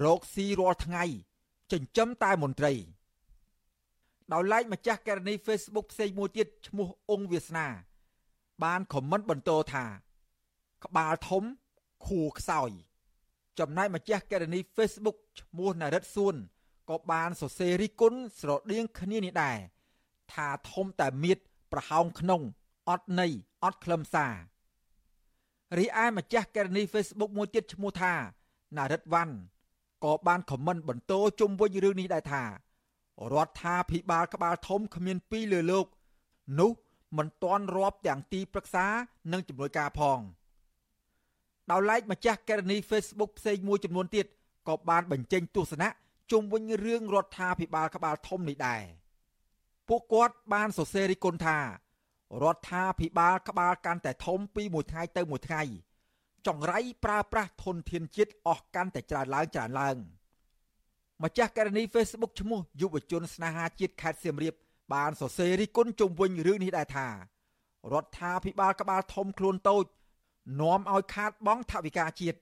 រកស៊ីរាល់ថ្ងៃចិញ្ចឹមតែមន្ត្រីដោយឡែកម្ចាស់ករណី Facebook ផ្សេងមួយទៀតឈ្មោះអង្គវាសនា បានខមមិនបន្តថា ក្បាលធំខួរខ្សោយ ចំណែកម្ចាស់ករណី Facebook ឈ្មោះណារិតសួនក៏បានសរសេររិះគន់ស្រដៀងគ្នានេះដែរថាធំតែមៀតប្រហោងក្នុងអត់ន័យអត់ខ្លឹមសាររីឯម្ចាស់ករណី Facebook មួយទៀតឈ្មោះថាណារិតវ៉ាន់ក៏បានខមមិនបន្តជុំវិញរឿងនេះដែរថារដ្ឋាភិបាលក្បាលធំគ្មានពីរលើលោក នោះ មិនទាន់រាប់ទាំងទីប្រឹក្សានិងជំនួយការផងដោយឡែកម្ចាស់ករណី Facebook ផ្សេងមួយចំនួនទៀតក៏បានបញ្ចេញទស្សនៈជុំវិញរឿងរដ្ឋាភិបាលក្បាលធំនេះដែរពួកគាត់បានសរសេររិះគន់ថារដ្ឋាភិបាលក្បាលកាន់តែធំពីមួយថ្ងៃទៅមួយថ្ងៃចង្រៃប្រើប្រាស់ធនធានជាតិអស់កាន់តែច្រើនឡើងច្រើនឡើងម្ចាស់ករណី Facebook ឈ្មោះយុវជនស្នេហាជាតិខេត្តសៀមរាប បានសរសេររិះគន់ជុំវិញរឿងនេះដែរថារដ្ឋាភិបាលក្បាលធំខ្លួនតូចនាំឲ្យខាតបង់ថវិកាជាតិ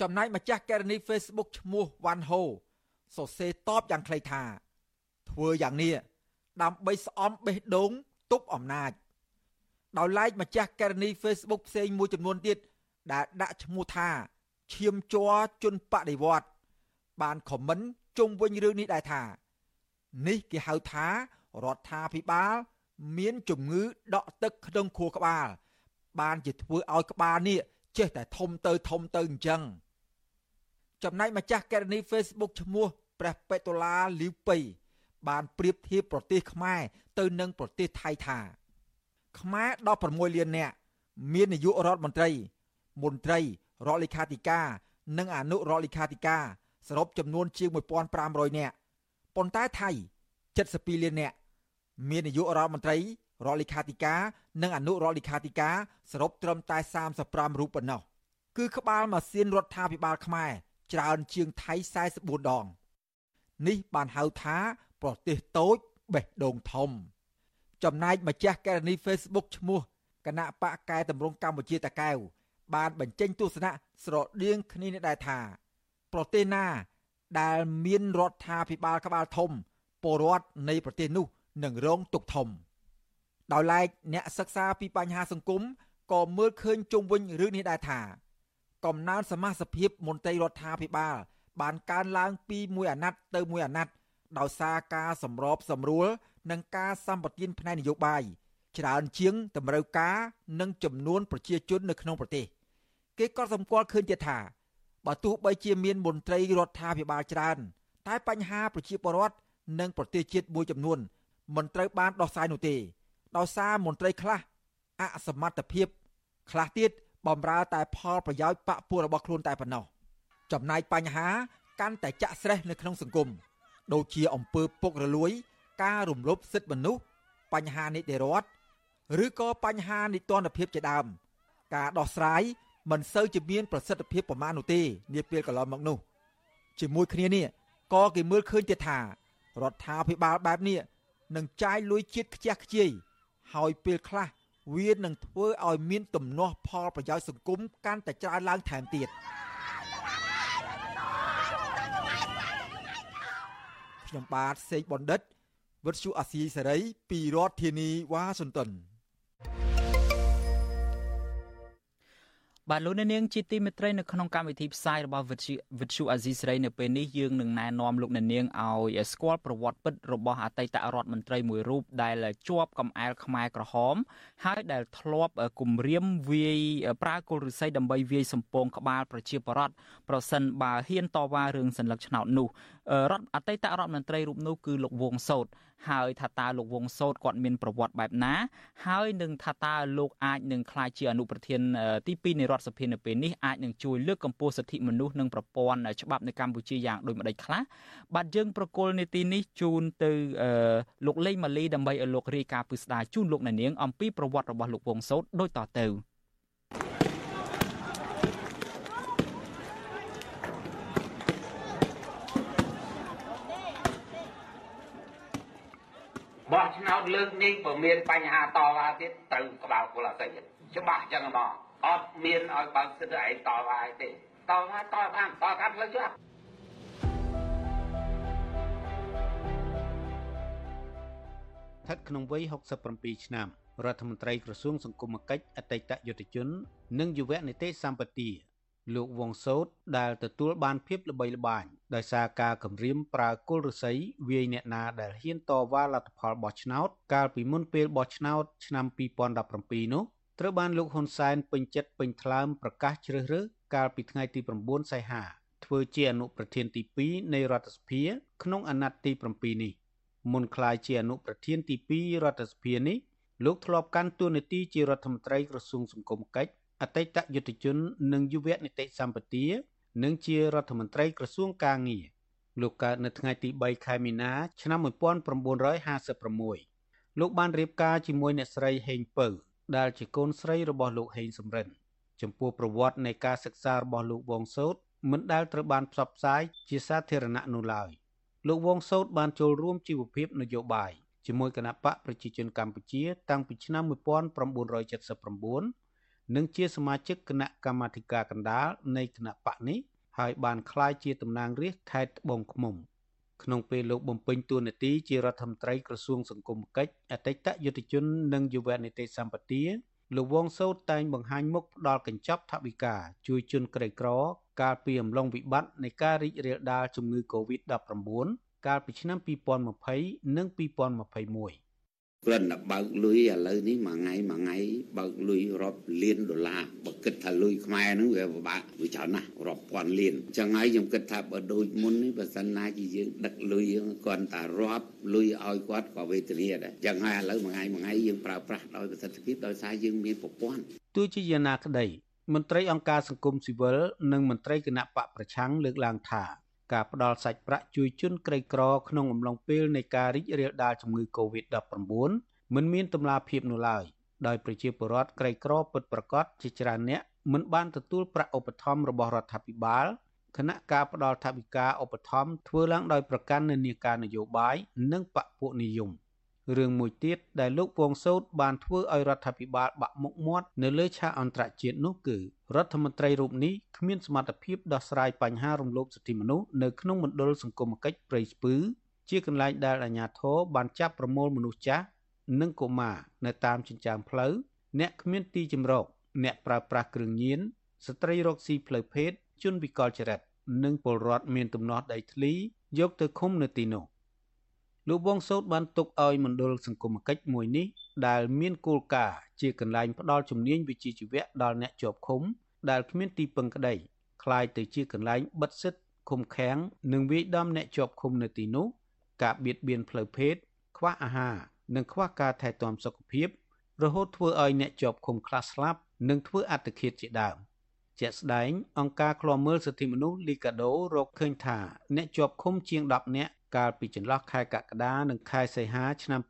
ចំណែកម្ចាស់ករណី Facebook ឈ្មោះវ៉ាន់ហូសរសេរតបយ៉ាងខ្លីថា ធ្វើយ៉ាងនេះដើម្បីស្អំបេះដូងទប់អំណាចដោយឡែកម្ចាស់ករណី Facebook ផ្សេងមួយចំនួនទៀតដែលដាក់ឈ្មោះថាឈាមជ័រជនបដិវត្តបានខមមិនជុំវិញរឿងនេះដែរថា នេះគេហៅថារដ្ឋាភិបាល មានជំងឺដក់ទឹកក្នុងខួរក្បាល បានជាធ្វើឲ្យក្បាលនេះចេះតែធំទៅធំទៅអញ្ចឹងចំណែកម្ចាស់កេរនី Facebook ឈ្មោះព្រះបេតុលាលីវប៉ៃបានប្រៀបធៀបប្រទេសខ្មែរទៅនឹងប្រទេសថៃថា ខ្មែរ16លាននាក់មាននាយករដ្ឋមន្ត្រី មន្ត្រីរដ្ឋលេខាធិការ និងអនុរដ្ឋលេខាធិការសរុបចំនួនជាង1500នាក់ ប៉ុន្តែថៃ72លាននាក់មាននាយករដ្ឋមន្ត្រីរដ្ឋលេខាធិការនិងអនុរដ្ឋលេខាធិការសរុបត្រឹមតែ35រូបប៉ុណ្ណោះគឺក្បាលម៉ាស៊ីនរដ្ឋាភិបាលខ្មែរច្រើនជាងថៃ44ដង នេះបានហៅថាប្រទេសតូចបេះដូងធំ ចំណែកម្ចាស់ករណី Facebook ឈ្មោះគណៈបកកែតម្រង់កម្ពុជាតកែវបានបញ្ចេញទស្សនៈស្រដៀងគ្នានេះដែរថា ប្រទេសណា ដែលមានរដ្ឋាភិបាលក្បាលធំពលរដ្ឋនៃប្រទេសនោះនឹងរងទុក្ខធំដោយឡែកអ្នកសិក្សាពីបញ្ហាសង្គមក៏មើលឃើញជុំវិញរឿងនេះដែរថាកំណើនសមាជិកភាពមន្ត្រីរដ្ឋាភិបាលបានកើនឡើងពីមួយអាណត្តិទៅមួយអាណត្តិដោយសារការសម្របសម្រួលនិងការសម្បទានផ្នែកនយោបាយច្រើនជាងតម្រូវការនិងចំនួនប្រជាជននៅក្នុងប្រទេស គេក៏សម្គាល់ឃើញទៀតថា បើទោះបីជាមានមន្ត្រីរដ្ឋាភិបាលច្រើន តែបញ្ហាប្រជាពលរដ្ឋនិងប្រទេសជាតិមួយចំនួនមិនត្រូវបានដោះស្រាយនោះទេដោយសារមន្ត្រីខ្លះអសមត្ថភាព ខ្លះទៀតបំរើតែផលប្រយោជន៍បកពួករបស់ខ្លួនតែប៉ុណ្ណោះចំណែកបញ្ហាកាន់តែចាក់ស្រេះនៅក្នុងសង្គមដូចជាអំពើពុករលួយ ការរំលោភសិទ្ធិមនុស្សបញ្ហានីតិរដ្ឋឬក៏បញ្ហានីតិរដ្ឋភាពជាដើម ការដោះស្រាយ មិនសូវជាមានប្រសិទ្ធភាពប្រមាណនោះទេនាពេលកន្លងមកនោះជាមួយគ្នានេះក៏គេមើលឃើញទៀតថារដ្ឋាភិបាលបែបនេះនឹងចាយលុយជាតិខ្ជះខ្ជាយហើយពេលខ្លះវានឹងធ្វើឲ្យមានទំនាស់ផលប្រយោជន៍សង្គមកាន់តែច្រើនឡើងថែមទៀតខ្ញុំបាទសេកបណ្ឌិតវិទ្យុអាស៊ីសេរីពីរដ្ឋធានីវ៉ាស៊ីនតោន បាទលោកអ្នកនាងជាទីមេត្រីនៅក្នុងកម្មវិធីផ្សាយរបស់វិទ្យុវិទ្យុអាស៊ីសេរីនៅពេលនេះយើងនឹងណែនាំលោកអ្នកនាងឲ្យស្គាល់ប្រវត្តិពិតរបស់អតីតរដ្ឋមន្ត្រីមួយរូបដែលជាប់កំអែលខ្មែរក្រហមហើយដែលធ្លាប់គំរាមវាយប្រើគល់ឫស្សីដើម្បីវាយសម្ពងក្បាលប្រជាពលរដ្ឋប្រសិនបើហ៊ានតវ៉ារឿងសัญลักษณ์ឆ្នោតនោះ រដ្ឋអតីតរដ្ឋមន្ត្រីរូបនោះគឺលោកវងសោតហើយថាតើលោកវងសោតគាត់មានប្រវត្តិបែបណា ហើយនឹងថាតើលោកអាចនឹងក្លាយជាអនុប្រធានទី2នៃរដ្ឋសភានៅពេលនេះអាចនឹងជួយលើកកម្ពស់សិទ្ធិមនុស្សនិងប្រព័ន្ធច្បាប់នៅកម្ពុជាយ៉ាងដូចម្តេចខ្លះបាទយើងប្រកុលនីតិនេះជូនទៅលោកលេងម៉ាលីដើម្បីឲ្យលោករាយការណ៍ពិស្ដារជូនលោកអ្នកនាងអំពីប្រវត្តិរបស់លោកវងសោតដូចតទៅ បោះឆ្នោតលើកនេះបើមានបញ្ហាតវ៉ាទៀតត្រូវក្បាលគុលអស័យច្បាស់ចឹងហ្មងអត់មានឲ្យបើកសិទ្ធិឯងតវ៉ាទេតវ៉ាតបានតកាត់ផ្លូវច្បាប់ស្ថិតក្នុងវ័យ67ឆ្នាំរដ្ឋមន្ត្រីក្រសួងសង្គមគិច្ចអតីតយុទ្ធជន និងយុវនីតិសម្បទាលោកវងសោតដែលទទួលបានភាពល្បីល្បាញ ដោយសារការគម្រាមប្រើគល់ឫស្សីវាយអ្នកណាដែលហ៊ានតវ៉ាលទ្ធផលបោះឆ្នោត កាលពីមុនពេលបោះឆ្នោតឆ្នាំ2017នោះត្រូវបានលោកហ៊ុនសែនពេញចិត្តពេញថ្លើមប្រកាសជ្រើសរើសកាលពីថ្ងៃទី9សីហាធ្វើជាអនុប្រធានទី2នៃរដ្ឋសភាក្នុងអាណត្តិទី7នេះមុនក្លាយជាអនុប្រធានទី2រដ្ឋសភានេះលោកធ្លាប់កាន់តួនាទីជារដ្ឋមន្ត្រីក្រសួងសង្គមកិច្ចអតីតយុទ្ធជន និងយុវនីតិសម្បទា និងជារដ្ឋមន្ត្រីក្រសួងកាងារលោកកើតនៅថ្ងៃទី3ខែមីនា ឆ្នាំ1956លោកបានរៀបការជាមួយអ្នកស្រីហេងពៅ ដែលជាកូនស្រីរបស់លោកហេងសំរិនចំពោះប្រវត្តិនៃការសិក្សារបស់លោកវងសោតមិនដែលត្រូវបានផ្សព្វផ្សាយជាសាធារណៈនោះឡើយលោកវងសោតបានចូលរួមជីវភាពនយោបាយជាមួយគណៈបកប្រជាជនកម្ពុជា តាំងពីឆ្នាំ1979និងជាសមាជិកគណៈកម្មាធិការកណ្ដាលនៃគណៈបកនេះ ហើយបានក្លាយជាតំណាងរាស្ត្រខេត្តត្បូងឃ្មុំក្នុងពេលលោកបំពេញតួនាទីជារដ្ឋមន្ត្រីក្រសួងសង្គមកិច្ចអតីតយុទ្ធជននិងយុវនីតិសម្បទាលោកវងសោតតែងបង្ហាញមុខផ្ដាល់កញ្ចប់ថវិកាជួយជនក្រីក្រ កាលពីអំឡុងវិបត្តិនៃការរីករាលដាលជំងឺ Covid-19 កាលពីឆ្នាំ2020និង2021 គ្រាន់តែបើកលុយឥឡូវនេះមួយថ្ងៃមួយថ្ងៃបើកលុយរាប់លានដុល្លារបើគិតថាលុយខ្មែរហ្នឹងវាពិបាកវាច្រើនណាស់រាប់ពាន់លានអញ្ចឹងហើយខ្ញុំគិតថាបើដូចមុននេះបើសិនណាជាយើងដឹកលុយគាត់តែរាប់លុយឲ្យគាត់ក៏វេទនាដែរអញ្ចឹងហើយឥឡូវមួយថ្ងៃមួយថ្ងៃយើងប្រើប្រាស់ដោយប្រសិទ្ធភាពដោយសារយើងមានប្រព័ន្ធទោះជាយ៉ាងណាក្តីមន្ត្រីអង្គការសង្គមស៊ីវិលនិងមន្ត្រីគណៈបកប្រឆាំងលើកឡើងថា ការផ្ដល់សាច់ប្រាក់ជួយជនក្រីក្រក្នុងអំឡុងពេលនៃការរីករាលដាលជំងឺ Covid-19 មិនមានតម្លាភាពនោះឡើយដោយប្រជាពលរដ្ឋក្រីក្រពិតប្រាកដជាច្រើនអ្នកមិនបានទទួលប្រាក់ឧបត្ថម្ភរបស់រដ្ឋាភិបាលគណៈការផ្ដល់ថវិកាឧបត្ថម្ភធ្វើឡើងដោយប្រកាន់និន្នាការនយោបាយនិងបកពួកនិយម រឿងមួយទៀតដែលលោកវងសោតបានធ្វើឲ្យរដ្ឋាភិបាលបាក់មុខមាត់នៅលើឆាកអន្តរជាតិនោះគឺរដ្ឋមន្ត្រីរូបនេះគ្មានសមត្ថភាពដោះស្រាយបញ្ហារំលោភសិទ្ធិមនុស្សនៅក្នុងមណ្ឌលសង្គមគិច្ចព្រៃស្ពឺជាកន្លែងដែលអាជ្ញាធរបានចាប់ប្រមូលមនុស្សចាស់និងកុមារនៅតាមចិញ្ចើមផ្លូវអ្នកគ្មានទីជម្រកអ្នកប្រើប្រាស់គ្រឿងញៀនស្ត្រីរកស៊ីផ្លូវភេទជនវិកលចរិតនិងពលរដ្ឋមានទំនាស់ដីធ្លីយកទៅឃុំនៅទីនោះ លោកវងសោតបានទុកឲ្យមណ្ឌលសង្គមគិច្ចមួយនេះដែលមានគោលការណ៍ជាកន្លែងផ្ដល់ជំនាញវិជ្ជាជីវៈដល់អ្នកជាប់ឃុំដែលគ្មានទីពឹងក្តីคล้ายទៅជាកន្លែងបិទសិទ្ធឃុំឃាំងនិងវាយដំអ្នកជាប់ឃុំនៅទីនោះការបៀតបៀនផ្លូវភេទខ្វះអាហារនិងខ្វះការថែទាំសុខភាពរហូតធ្វើឲ្យអ្នកជាប់ឃុំខ្លះស្លាប់និងធ្វើអត្តឃាតជាដើមជាក់ស្ដែងអង្គការឃ្លាំមើលសិទ្ធិមនុស្សលីកាដូរកឃើញថាអ្នកជាប់ឃុំជាង10នាក់ កាលពីចន្លោះខែកក្កដានិងខែសីហាឆ្នាំ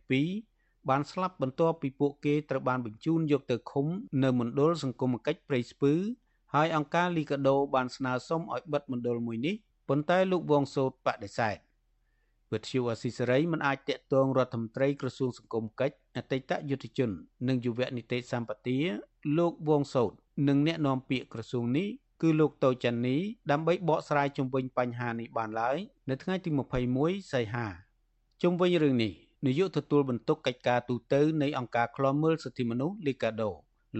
2022បានស្លាប់បន្ទាប់ពីពួកគេត្រូវបានបញ្ជូនយកទៅឃុំនៅមណ្ឌលសង្គមគិច្ចព្រៃស្ពឺហើយអង្គការលីកាដូបានស្នើសុំឲ្យបិទមណ្ឌលមួយនេះប៉ុន្តែលោកវងសោតបដិសេធវិទ្យុអស៊ីសេរីមិនអាចតាក់ទងរដ្ឋមន្ត្រីក្រសួងសង្គមកិច្ចអតីតយុទ្ធជន និងយុវនីតិសម្បទាលោកវងសោតនិងអ្នកនាំពាក្យក្រសួងនេះ គឺលោកតូចាន់នីដើម្បីបកស្រាយជុំវិញបញ្ហានេះបានឡើយនៅថ្ងៃទី21សីហាជុំវិញរឿងនេះនាយកទទួលបន្ទុកកិច្ចការទូតនៃអង្គការឃ្លាំមើលសិទ្ធិមនុស្សលីកាដូ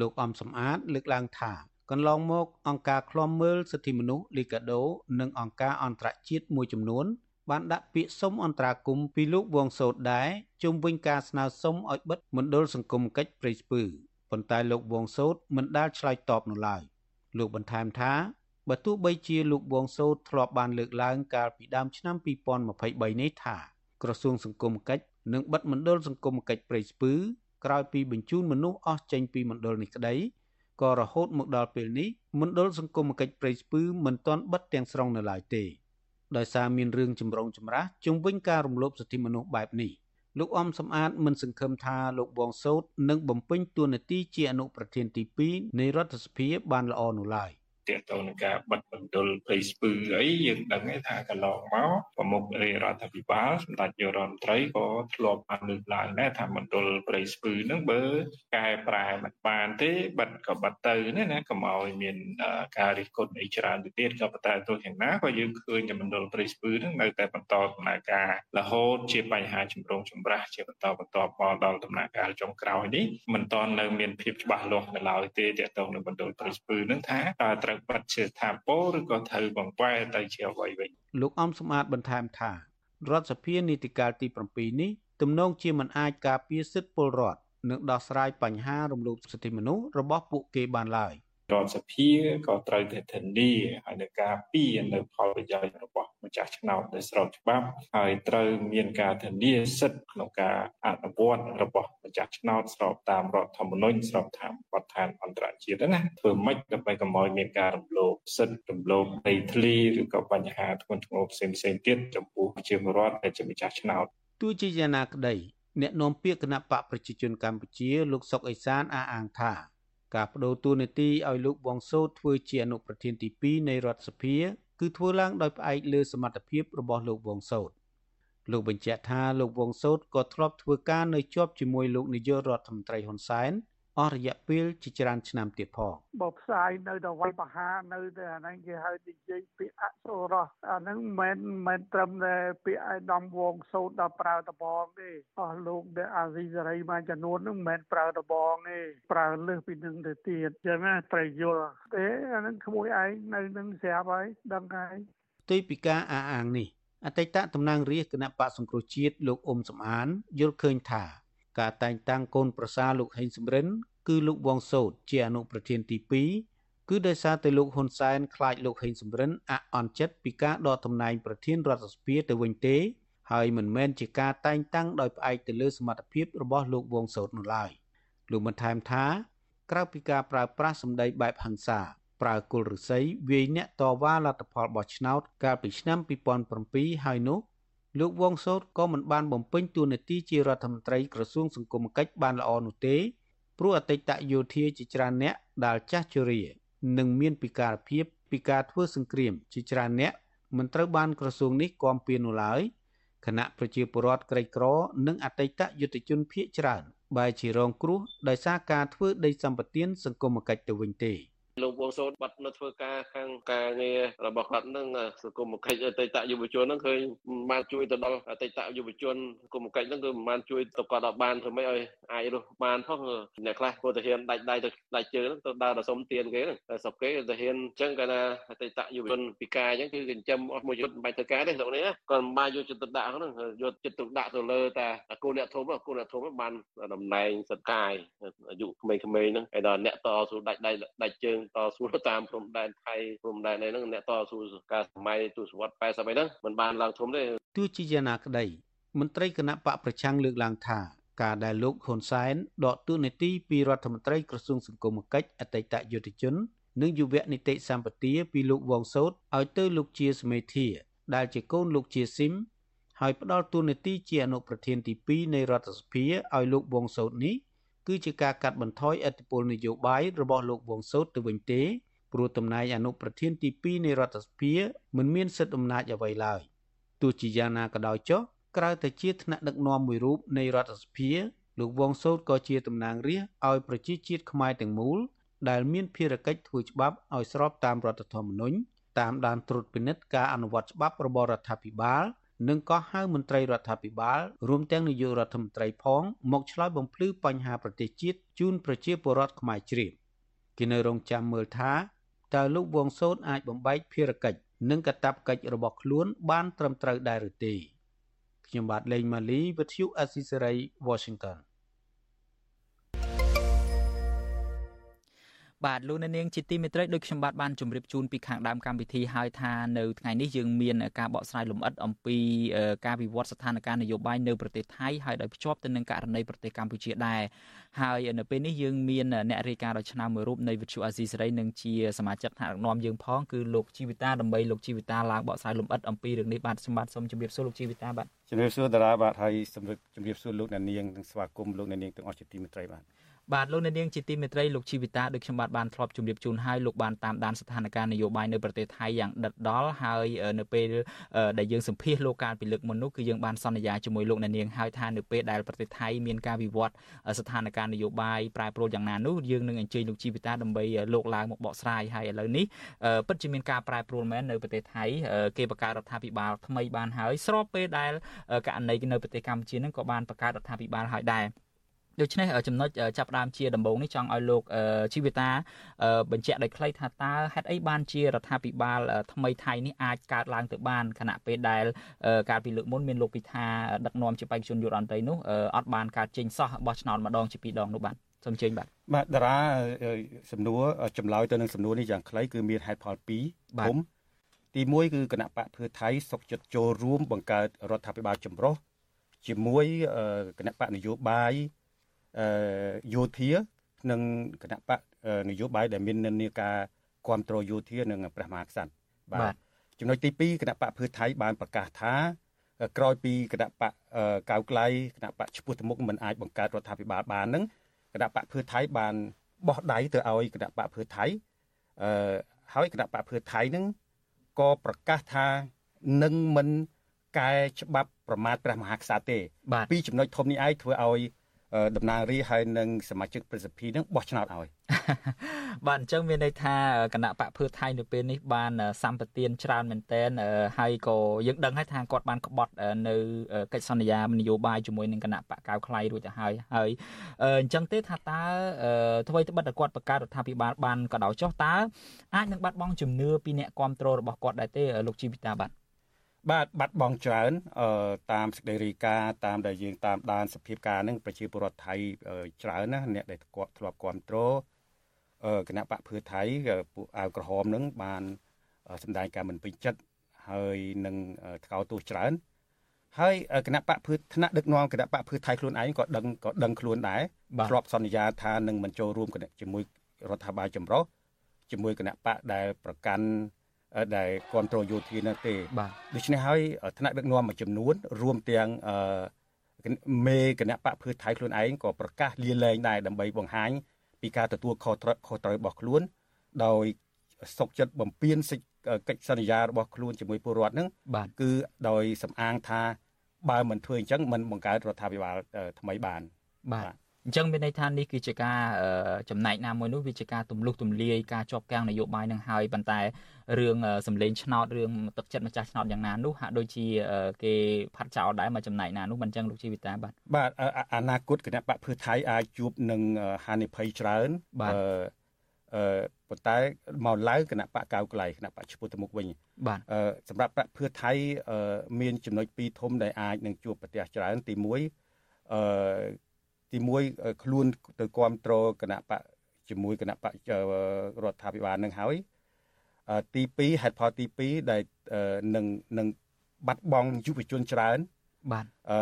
លោកអំសំអាតលើកឡើងថាកន្លងមកអង្គការឃ្លាំមើលសិទ្ធិមនុស្សលីកាដូ និងអង្គការអន្តរជាតិមួយចំនួន បានដាក់ពាក្យសុំអន្តរាគមន៍ពីលោកវងសោតដែរជុំវិញការស្នើសុំឲ្យបិទមណ្ឌលសង្គមកិច្ចព្រៃស្ពឺប៉ុន្តែលោកវងសោតមិនដាល់ឆ្លើយតបនោះឡើយ លោកបន្ថែមថាបើទោះបីជាលោកវងសោតធ្លាប់បានលើកឡើងកាលពីដើមឆ្នាំ2023នេះថាក្រសួងសង្គមកិច្ចនឹងបិទមណ្ឌលសង្គមកិច្ចព្រៃស្ពឺក្រោយពីបញ្ជូនមនុស្សអស់ចេញពីមណ្ឌលនេះក្តីក៏រហូតមកដល់ពេលនេះមណ្ឌលសង្គមកិច្ចព្រៃស្ពឺមិនទាន់បិទទាំងស្រុងនៅឡើយទេដោយសារមានរឿងចម្រូងចម្រាសជុំវិញការរំលោភសិទ្ធិមនុស្សបែបនេះ លោកអំសំអាតមិនសង្ឃឹមថាលោកបងសោតនឹងបំពេញតួនាទីជាអនុប្រធានទី2នៃរដ្ឋសភាបានល្អនោះឡើយ ទាក់ទងនឹងការបិទបន្ទល់ព្រៃស្ពឺអីយើងដឹងថាកន្លងមកប្រមុខរាជរដ្ឋាភិបាលសម្ដេចយុរដ្ឋមន្ត្រីក៏ធ្លាប់បានលើកឡើងដែរថាបន្ទល់ព្រៃស្ពឺហ្នឹងបើកែប្រែមិនបានទេបិទក៏បិទទៅណាណាកុំឲ្យមានការរិះគន់អីច្រើនទៅទៀតក៏ប៉ុន្តែទោះយ៉ាងណាក៏យើងឃើញតែបន្ទល់ព្រៃស្ពឺហ្នឹងនៅតែបន្តដំណើរការរហូតជាបញ្ហាចម្រូងចម្រាសជាបន្តបន្តមកដល់ដំណាក់កាលចុងក្រោយនេះមិនទាន់នៅមានភាពច្បាស់លាស់នៅឡើយទេទាក់ទងនឹងបន្ទល់ព្រៃស្ពឺហ្នឹងថាតើត្រូវបិទជាស្ថាពរឬក៏ត្រូវបង្វែរទៅជាអ្វីវិញលោកអំសម្បត្តិបន្ថែមថារដ្ឋសភានីតិកាលទី7នេះទំនងជាមិនអាចការពារសិទ្ធិពលរដ្ឋនិងដោះស្រាយបញ្ហារំលោភសិទ្ធិមនុស្សរបស់ពួកគេបានឡើយ រដ្ឋសភាក៏ត្រូវតែធានាឲ្យនៅការពីនៅផលប្រយោជន៍របស់ម្ចាស់ឆ្នោតដែលស្របច្បាប់ហើយត្រូវមានការធានាសិទ្ធិក្នុងការអនុវត្តរបស់ម្ចាស់ឆ្នោតស្របតាមរដ្ឋធម្មនុញ្ញស្របតាមបទដ្ឋានអន្តរជាតិណាធ្វើម៉េចដើម្បីកុំឲ្យមានការរំលោភសិទ្ធិរំលោភដីធ្លីឬក៏បញ្ហាធ្ងន់ធ្ងរផ្សេងផ្សេងទៀតចំពោះប្រជាពលរដ្ឋដែលជាម្ចាស់ឆ្នោតទោះជាយ៉ាងណាក្តីអ្នកនាំពាក្យគណៈបកប្រជាជនកម្ពុជាលោកសុកអេសានអះអាងថា ការបដូរតួនាទីឲ្យលោកវងសោតធ្វើជាអនុប្រធានទី2នៃរដ្ឋសភា គឺធ្វើឡើងដោយផ្អែកលើសមត្ថភាពរបស់លោកវងសោតលោកបញ្ជាក់ថាលោកវងសោតក៏ធ្លាប់ធ្វើការនៅជាប់ជាមួយលោកនាយករដ្ឋមន្ត្រីហ៊ុនសែន អស់រយៈពេលជាច្រើនឆ្នាំទៀតផងបើផ្សាយនៅតែវៃបហានៅតែអាហ្នឹងគេហៅនិយាយពាក្យអសុរោះអាហ្នឹងមិនមែនត្រឹមតែពាក្យឯដំវងសោតដល់ប្រើតបងទេអស់លោកដែលអាស៊ីសេរីមួយចំនួនហ្នឹងមិនមែនប្រើតបងទេប្រើលើសពីនឹងទៅទៀតចឹងណាត្រូវយល់ទេអាហ្នឹងក្មួយឯងនៅនឹងស្រាប់ហើយដឹងហើយផ្ទុយពីការអះអាងនេះអតីតតំណាងរាស្ត្រគណៈបកសង្គ្រោះជាតិលោកអ៊ុំសំអានយល់ឃើញថា ការតែងតាំងកូនប្រសារលោកហេងសំរិន គឺលោកវងសោតជាអនុប្រធានទី2គឺដោយសារតែលោកហ៊ុនសែនខ្លាចលោកហេងសំរិនអអន់ចិត្តពីការដកតំណែងប្រធានរដ្ឋសភាទៅវិញទេហើយមិនមែនជាការតែងតាំងដោយផ្អែកទៅលើសមត្ថភាពរបស់លោកវងសោតនោះឡើយលោកបានថែមថាក្រៅពីការប្រើប្រាស់សម្ដីបែបហិង្សាប្រើគុលឫស្សីវាយអ្នកតវ៉ាលទ្ធផលបោះឆ្នោតកាលពីឆ្នាំ2007ហើយនោះ លោកវងសោតក៏មិនបានបំពេញតួនាទីជារដ្ឋមន្ត្រីក្រសួងសង្គមគិច្ចបានល្អនោះទេព្រោះអតីតយោធាជាច្រើនអ្នកដែលចាស់ជរានិងមានពិការភាពពីការធ្វើសង្គ្រាមជាច្រើនអ្នកមិនត្រូវបានក្រសួងនេះគាំពៀននោះឡើយគណៈប្រជាពលរដ្ឋក្រីក្រ និងអតីតយុទ្ធជនភៀកច្រើនបែរជារងគ្រោះដោយសារការធ្វើដីសម្បត្តិសង្គមគិច្ចទៅវិញទេ។ លោកវងសូនបាត់នៅធ្វើការខាងការងាររបស់គាត់នឹងសង្គមកិច្ចអតីតយុវជននឹងឃើញបានជួយទៅដល់អតីតយុវជនសង្គមកិច្ចនឹងគឺមិនបានជួយទៅគាត់ដល់បានធ្វើម៉េចឲ្យអាចរស់បានផងអ្នកខ្លះគាត់ទៅហ៊ានដាច់ដៃទៅដាច់ជើងនឹងទៅដើរទៅសុំទានគេហ្នឹងតែស្រុកគេទៅហ៊ានអញ្ចឹងកាលណាអតីតយុវជនពិការអញ្ចឹងគឺចិញ្ចឹមអស់មួយយុទ្ធមិនបាច់ធ្វើការទេស្រុកនេះគាត់មិនបានយកចិត្តទុកដាក់ហ្នឹងយកចិត្តទុកដាក់ទៅលើតែគូអ្នកធំគូអ្នកធំបានតំណែងសត្វកាយអាយុក្មេងៗហ្នឹងហើយដល់អ្នកតស៊ូដាច់ដៃដាច់ជើងតស៊ូតាមព្រំដែនថៃព្រំដែនអីហ្នឹងអ្នកតស៊ូការសម័យទសវត្ស80អីហ្នឹងมันបានឡើងធំទេទោះជាយ៉ាងណាក្តីមន្ត្រីគណៈបកប្រឆាំងលើកឡើងថាការដែលលោកហ៊ុនសែនដកទូនាទីពីរដ្ឋមន្ត្រីក្រសួងសង្គមគិច្ចអតីតយុទ្ធជននិងយុវនីតិសម្បទាពីលោកវងសោតឲ្យទៅលោកជាសមេធាដែលជាកូនលោកជាស៊ីមហើយផ្ដល់ទូនាទីជាអនុប្រធានទី2នៃរដ្ឋសភាឲ្យលោកវងសោតនេះ គឺជាការកាត់បន្ថយឥទ្ធិពលនយោបាយរបស់លោកវងសោតទៅវិញទេព្រោះតំណែងអនុប្រធានទី2នៃរដ្ឋសភាមិនមានសិទ្ធិអំណាចអ្វីឡើយទោះជាយ៉ាងណាក៏ដោយចុះក្រៅតែជាថ្នាក់ដឹកនាំមួយរូបនៃរដ្ឋសភាលោកវងសោតក៏ជាតំណាងរាស្ត្រឲ្យប្រជាជាតិខ្មែរទាំងមូលដែលមានភារកិច្ចធ្វើច្បាប់ឲ្យស្របតាមរដ្ឋធម្មនុញ្ញតាមដានត្រួតពិនិត្យការអនុវត្តច្បាប់របស់រដ្ឋាភិបាល និងក៏ហៅមន្ត្រីរដ្ឋាភិបាលរួមទាំងនាយករដ្ឋមន្ត្រីផងមកឆ្លើយបំភ្លឺបញ្ហាប្រទេសជាតិជូនប្រជាពលរដ្ឋខ្មែរជ្រាបគេនៅរងចាំមើលថាតើលោកវងសូនអាចបំបែកភារកិច្ចនិងកាតព្វកិច្ចរបស់ខ្លួន បានត្រឹមត្រូវដែរឬទេខ្ញុំបាទលេងម៉ាលីវិទ្យុអេស៊ីសេរី Washington បាទលោកអ្នកនាងជាទីមេត្រីដូចខ្ញុំបាទបានជម្រាបជូនពីខាងដើមកម្មវិធីហើយថានៅថ្ងៃនេះយើងមានការបកស្រាយលម្អិតអំពីការវិវត្តស្ថានភាពនយោបាយនៅប្រទេសថៃហើយដោយភ្ជាប់ទៅនឹងករណីប្រទេសកម្ពុជាដែរហើយនៅពេលនេះយើងមានអ្នករាយការណ៍ដ៏ឆ្នើមមួយរូបនៃវិទ្យុអាស៊ីសេរីនិងជាសមាជិកថ្នាក់ដឹកនាំយើងផងគឺលោកជីវិតាដើម្បីលោកជីវិតាឡើងបកស្រាយលម្អិតអំពីរឿងនេះបាទសម្បត្តិសូមជម្រាបសួរលោកជីវិតាបាទជម្រាបសួរតារាបាទហើយសម្រាប់ជម្រាបសួរលោកអ្នកនាងនិងស្វាគមន៍លោកអ្នកនាងទាំងអស់ជាទីមេត្រីបាទ បាទលោកអ្នកនាងជាទីមេត្រីលោកជីវិតាដូចខ្ញុំបាទបានធ្លាប់ជម្រាបជូនហើយលោកបានតាមដានស្ថានភាពនយោបាយនៅប្រទេសថៃយ៉ាងដិតដល់ហើយនៅពេលដែលយើងសម្ភាសលោកកាលពីលើកមុននោះគឺយើងបានសន្យាជាមួយលោកអ្នកនាងហើយថានៅពេលដែលប្រទេសថៃមានការវិវត្តស្ថានភាពនយោបាយប្រែប្រួលយ៉ាងណានោះយើងនឹងអញ្ជើញលោកជីវិតាដើម្បីលោកឡើងមកបកស្រាយហើយឥឡូវនេះពិតជាមានការប្រែប្រួលមែននៅប្រទេសថៃគេបង្កើតរដ្ឋាភិបាលថ្មីបានហើយស្របពេលដែលករណីនៅប្រទេសកម្ពុជានឹងក៏បានបង្កើតរដ្ឋាភិបាលហើយដែរ ដូច្នេះចំណុចចាប់ផ្ដើមជាដំបូងនេះចង់ឲ្យលោកជីវិតាបញ្ជាក់ដោយខ្លីថាតើហេតុអីបានជារដ្ឋាភិបាល ថ្មីថៃនេះអាចកើតឡើងទៅបានខណៈពេលដែលកាលពីលើកមុនមានលោកពិថាដឹកនាំជាបេក្ខជនយុរដ្ឋមន្ត្រីនោះអត់បានកើតចេញសោះបោះឆ្នោតម្ដងជាពីរដងនោះបាទសូមជើញបាទបាទតារាសំណួរចម្លើយទៅនឹងសំណួរនេះយ៉ាងខ្លីគឺមានហេតុផល2បាទទី1គឺគណៈបកភឿថៃសុកចិត្តចូលរួមបង្កើតរដ្ឋាភិបាលចម្រុះជាមួយគណៈបកនយោបាយ យោធានិងគណៈបកនយោបាយដែលមាននិន្នាការគ្រប់គ្រងយោធានិងព្រះមហាក្សត្របាទចំណុចទី2គណៈបកភឿថៃបានប្រកាសថាក្រោយពីគណៈបកកៅក្លៃគណៈបកឈ្មោះទៅមុខមិនអាចបង្កើតរដ្ឋាភិបាលបាននឹងគណៈបកភឿថៃបានបោះដៃទៅឲ្យគណៈបកភឿថៃអឺហើយគណៈបកភឿថៃនឹងក៏ប្រកាសថានឹងមិនកែច្បាប់ប្រមាថព្រះមហាក្សត្រទេពីចំណុចធំនេះឯងធ្វើឲ្យ តំណាងរាហើយនិងសមាជិកប្រសិទ្ធិនឹងបោះឆ្នោតឲ្យបាទអញ្ចឹងមានន័យថាគណៈបកភឿថៃនៅពេលនេះបានសម្បទានច្រើនមែនតែនហើយក៏យើងដឹងហើយថាគាត់បានក្បត់នៅកិច្ចសន្យានយោបាយជាមួយនឹងគណៈបកកៅខ្លៃរួចទៅហើយហើយអញ្ចឹងទេថាតើអ្វីត្បិតតែគាត់បង្កើតរដ្ឋាភិបាលបានក៏ដោយចុះតើអាចនឹងបាត់បង់ជំនឿពីអ្នកគ្រប់គ្រងរបស់គាត់ដែរទេលោកជីវិតាបាទ បាទបាត់បង់ច្រើនអឺតាមសេចក្តីរាយការណ៍តាមដែលយើងតាមដានសភាពការហ្នឹងប្រជាពលរដ្ឋថៃច្រើនណាអ្នកដែលគាត់ធ្លាប់គ្រប់គ្រងអឺគណៈបកភឿថៃពួកអាវក្រហមហ្នឹងបានសម្ដែងការមិនពេញចិត្តហើយនឹងថ្កោលទោសច្រើនហើយគណៈបកភឿថ្នាក់ដឹកនាំគណៈបកភឿថៃខ្លួនឯងក៏ដឹងក៏ដឹងខ្លួនដែរធ្លាប់សន្យាថានឹងមិនចូលរួមគណៈជាមួយរដ្ឋាភិបាលចម្រុះជាមួយគណៈបកដែលប្រកាន់ ដែលគ្រប់គ្រងយោធានៅទេបាទដូច្នេះហើយថ្នាក់ដឹកនាំមួយចំនួន រួមទាំងមេគណៈបកភឿថៃខ្លួនឯងក៏ប្រកាសលាលែងដែរដើម្បីបង្ហាញពីការទទួលខុសត្រូវខុសត្រូវរបស់ខ្លួន ដោយសុកចិត្តបំពេញសិទ្ធិកិច្ចសន្យារបស់ខ្លួនជាមួយពលរដ្ឋហ្នឹងគឺដោយសំអាងថាបើមិនធ្វើអញ្ចឹងមិនបង្កើតរដ្ឋាភិបាលថ្មីបានបាទ អញ្ចឹងមានន័យថានេះគឺជាការចំណែកណាមួយនោះវាជាការទម្លុះទម្លាយការជាប់គាំងនយោបាយនឹងហើយប៉ុន្តែរឿងសម្លេងឆ្នោតរឿងទឹកចិត្តម្ចាស់ឆ្នោតយ៉ាងណានោះហាក់ដូចជាគេផាត់ចោលដែរមកចំណែកណានោះមិនអញ្ចឹងលោកជីវិតាបាទបាទអនាគតគណៈបកភឿថៃអាចជួបនឹងហានិភ័យច្រើនបាទអឺប៉ុន្តែមកឡើងគណៈបកកៅក្លៃគណៈបកឈ្មោះទៅមុខវិញបាទអឺសម្រាប់បកភឿថៃមានចំណុចពីរធំដែលអាចនឹងជួបប្រទេសច្រើនទី1អឺ ទី1ខ្លួនទៅគ្រប់គ្រងគណៈបកជាមួយគណៈបករដ្ឋាភិបាលនឹងហើយទី2ហេតុផលទី2ដែលនឹងនឹងបាត់បង់យុវជនច្រើនបាទអឺ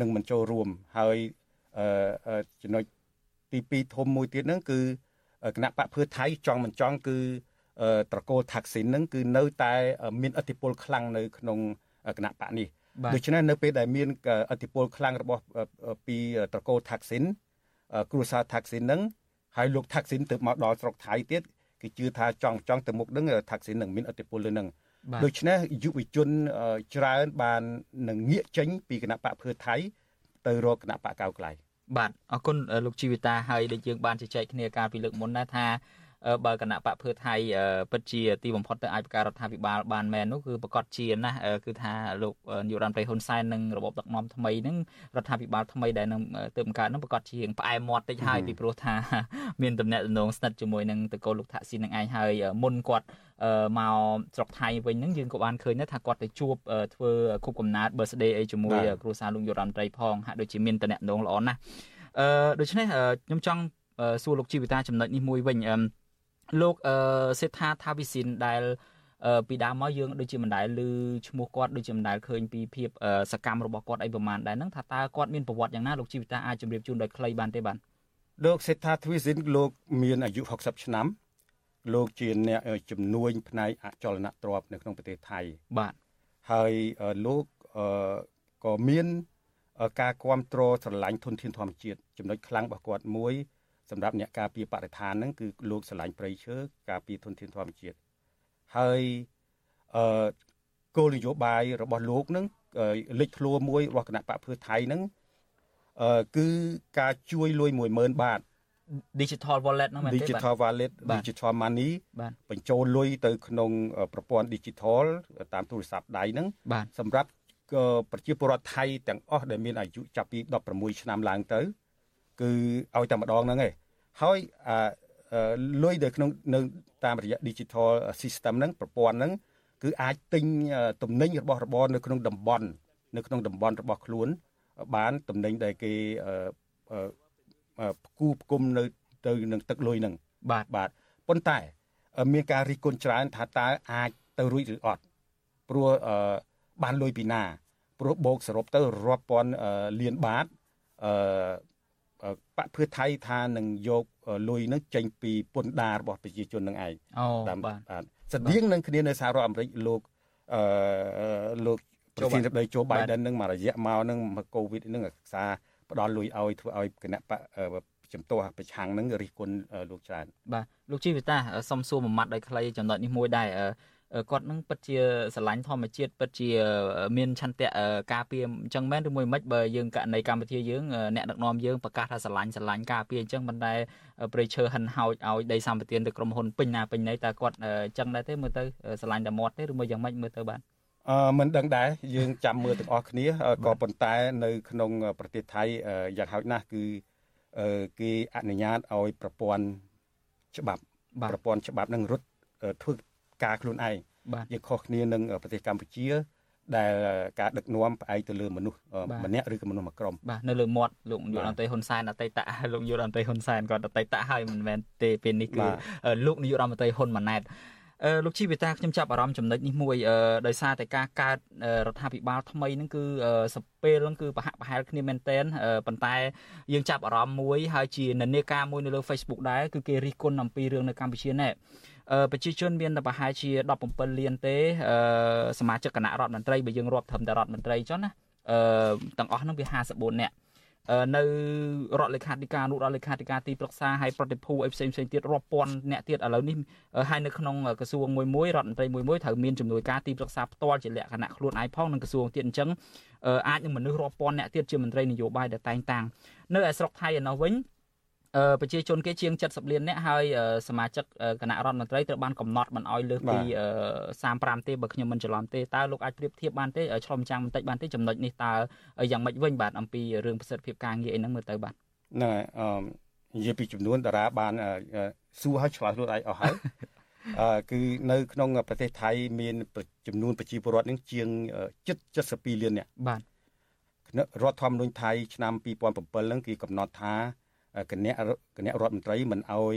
នឹងមិនចូលរួមហើយអឺចំណុចទី2ធំមួយទៀតហ្នឹងគឺគណៈបកភឿថៃចង់មិនចង់គឺត្រកូលថាក់ស៊ីនហ្នឹងគឺនៅតែមានអធិបុលខ្លាំងនៅក្នុងគណៈបកនេះ ដូច្នេះនៅពេលដែលមានអធិបុលខ្លាំងរបស់ពីត្រកូលថាក់ស៊ីនគ្រួសារថាក់ស៊ីនហ្នឹងហើយលោកថាក់ស៊ីនទៅមកដល់ស្រុកថៃទៀតគេជឿថាចង់ចង់ទៅមុខហ្នឹងថាក់ស៊ីននឹងមានអធិបុលលើហ្នឹងដូច្នេះយុវជនច្រើនបាននឹងងាកចេញពីគណៈបកភឿថៃទៅរកគណៈបកកៅក្លាយបាទអរគុណលោកជីវិតាហើយដែលយើងបានជជែកគ្នាកាលពីលើកមុនណាថា បើគណៈបកភឿថៃពិតជាទីបំផុតទៅអាចបង្កើតរដ្ឋាភិបាលបានមែននោះគឺប្រកាសជាណាគឺថាលោកនាយករដ្ឋមន្ត្រីហ៊ុនសែននិងរបបដឹកនាំថ្មីនឹងរដ្ឋាភិបាលថ្មីដែលនឹងទើបបង្កើតនឹងប្រកាសជាផ្អែមមាត់តិចហើយពីព្រោះថាមានតំណែងតំណងស្និទ្ធជាមួយនឹងតកូលលោកថាក់ស៊ីននឹងឯងហើយមុនគាត់មកស្រុកថៃវិញហ្នឹងយើងក៏បានឃើញដែរថាគាត់ទៅជួបធ្វើខួបកំណើត birthday អីជាមួយគ្រួសារលោកយុរដ្ឋមន្ត្រីផងហាក់ដូចជាមានតំណែងតំណងល្អណាស់អឺដូច្នេះខ្ញុំចង់សួរលោកជីវិតាចំណុចនេះមួយវិញអឺ លោកអឺសេដ្ឋាថាវិសិនដែលពីដើមមកយើងដូចជាមិនដែលឮឈ្មោះគាត់ដូចជាមិនដែលឃើញពីភាពសកម្មរបស់គាត់អីប្រហែលដែរហ្នឹងថាតើគាត់មានប្រវត្តិយ៉ាងណាលោកជីវិតាអាចជម្រាបជូនដោយខ្លីបានទេបាទលោកសេដ្ឋាទ្វីសិនលោកមានអាយុ60ឆ្នាំលោកជាអ្នកជំនួញផ្នែកអចលនទ្រព្យនៅក្នុងប្រទេសថៃបាទហើយលោកក៏មានការគ្រប់គ្រងស្រឡាញ់ធនធានធម្មជាតិចំណុចខ្លាំងរបស់គាត់មួយ សម្រាប់អ្នកការពារបរិស្ថានហ្នឹងគឺលោកស្រឡាញ់ព្រៃឈើការពារធនធានធម្មជាតិហើយអឺគោលនយោបាយរបស់លោកហ្នឹងលេចធ្លោមួយរបស់គណៈបកភឿថៃហ្នឹងអឺគឺការជួយលុយ10000បាត digital wallet ហ្នឹងមែនទេ digital wallet digital money បញ្ចូលលុយទៅក្នុងប្រព័ន្ធ digital តាមទូរស័ព្ទដៃហ្នឹងសម្រាប់ប្រជាពលរដ្ឋថៃទាំងអស់ដែលមានអាយុចាប់ពី16ឆ្នាំឡើងទៅ គឺឲ្យតែម្ដងហ្នឹងឯង ហើយអាលុយនៅក្នុងនៅតាមរយៈ digital system ហ្នឹងប្រព័ន្ធហ្នឹងគឺអាចទិញទំនិញរបស់របរនៅក្នុងតំបន់នៅក្នុងតំបន់របស់ខ្លួន បានទំនិញដែលគេផ្គូផ្គុំនៅទៅនឹងទឹកលុយហ្នឹងបាទបាទប៉ុន្តែ មានការរិះគន់ច្រើនថាតើអាចទៅរួចឬអត់ព្រោះបានលុយពីណាព្រោះបូកសរុបទៅរាប់ពាន់លានបាតអឺ បកភឿថៃថានឹងយកលុយនឹងចេញពីពន្ធដាររបស់ប្រជាជននឹងឯងតាមបាទស្តៀងនឹងគ្នានៅសហរដ្ឋអាមេរិកលោកអឺលោកប្រធានាធិបតីโจ Biden នឹងមករយៈមកនឹងមកកូវីដនឹងអាផ្ដល់លុយឲ្យធ្វើឲ្យគណៈបកជំទាស់ប្រឆាំងនឹងរិះគន់លោកច្រើនបាទលោកជីវិតាសុំសួរមួយម៉ាត់ដោយខ្លីចំណុចនេះមួយដែរ គាត់នឹងពិតជាស្រឡាញ់ធម្មជាតិពិតជាមានឆន្ទៈការពារអញ្ចឹងមែនឬមួយមិនបើយើងករណីកម្ពុជាយើងអ្នកដឹកនាំយើងប្រកាសថាស្រឡាញ់ស្រឡាញ់ការពារអញ្ចឹងមិនដែលប្រៃឈើហិនហោចឲ្យដីសម្បត្តិទៅក្រុមហ៊ុនពេញណាពេញណីតើគាត់អញ្ចឹងដែរទេមើលទៅស្រឡាញ់តែមាត់ទេឬមួយយ៉ាងម៉េចមើលទៅបាទអឺមិនដឹងដែរយើងចាំមើលទាំងអស់គ្នាក៏ប៉ុន្តែនៅក្នុងប្រទេសថៃយ៉ាងហោចណាស់គឺគេអនុញ្ញាតឲ្យប្រព័ន្ធច្បាប់ប្រព័ន្ធច្បាប់នឹងរត់ធ្វើ ការខ្លួនឯងយើងខុសគ្នានឹងប្រទេសកម្ពុជាដែលការដឹកនាំផ្អែកទៅលើមនុស្សម្នាក់ឬក៏មនុស្សមួយក្រុមបាទនៅលើមាត់លោកយុរដ្ឋមន្ត្រីហ៊ុនសែនអតីតលោកយុរដ្ឋមន្ត្រីហ៊ុនសែនគាត់អតីតហើយមិនមែនទេពេលនេះគឺលោកនាយករដ្ឋមន្ត្រីហ៊ុនម៉ាណែតអឺលោកជីវិតាខ្ញុំចាប់អារម្មណ៍ចំណុចនេះមួយអឺដោយសារតែការកើតរដ្ឋាភិបាលថ្មីហ្នឹងគឺសពេលហ្នឹងគឺប្រហាក់ប្រហែលគ្នាមែនតែនប៉ុន្តែយើងចាប់អារម្មណ៍មួយហើយជានិន្នាការមួយនៅលើ Facebook ដែរគឺគេរិះគន់អំពីរឿងនៅកម្ពុជានេះ ប្រជាជនមានតែប្រហែលជា17លានទេសមាជិកគណៈរដ្ឋមន្ត្រីបើយើងរាប់ត្រឹមតែរដ្ឋមន្ត្រីចុះណាអឺទាំងអស់ហ្នឹងវា54នាក់នៅរដ្ឋលេខាធិការអនុរដ្ឋលេខាធិការទីប្រឹក្សាហើយប្រតិភូអីផ្សេងផ្សេងទៀតរាប់ពាន់អ្នកទៀតឥឡូវនេះហើយនៅក្នុងក្រសួងមួយមួយរដ្ឋមន្ត្រីមួយមួយត្រូវមានជំនួយការទីប្រឹក្សាផ្ទាល់ជាលក្ខណៈខ្លួនឯងផងនឹងក្រសួងទៀតអញ្ចឹងអាចនឹងមនុស្សរាប់ពាន់អ្នកទៀតជាមន្ត្រីនយោបាយដែលតែងតាំងនៅឯស្រុកថៃឯនោះវិញ ប្រជាជនគេជាង70លាននាក់ហើយសមាជិកគណៈរដ្ឋមន្ត្រីត្រូវបានកំណត់មិនអោយលើសពី35ទេបើខ្ញុំមិនច្រឡំទេតើលោកអាចប្រៀបធៀបបានទេឆ្លុំចាំងបន្តិចបានទេចំណុចនេះតើយ៉ាងម៉េចវិញបាទអំពីរឿងប្រសិទ្ធភាពការងារអីហ្នឹងមើលទៅបាទហ្នឹងហើយអឺនិយាយពីចំនួនតារាបានសួរឲ្យឆ្លើយខ្លួនឯងអស់ហើយអឺគឺនៅក្នុងប្រទេសថៃមានចំនួនប្រជាពលរដ្ឋនឹងជាង772លាននាក់បាទរដ្ឋធម្មនុញ្ញថៃឆ្នាំ2007ហ្នឹងគេកំណត់ថា គណៈគណៈរដ្ឋមន្ត្រីមិនអោយ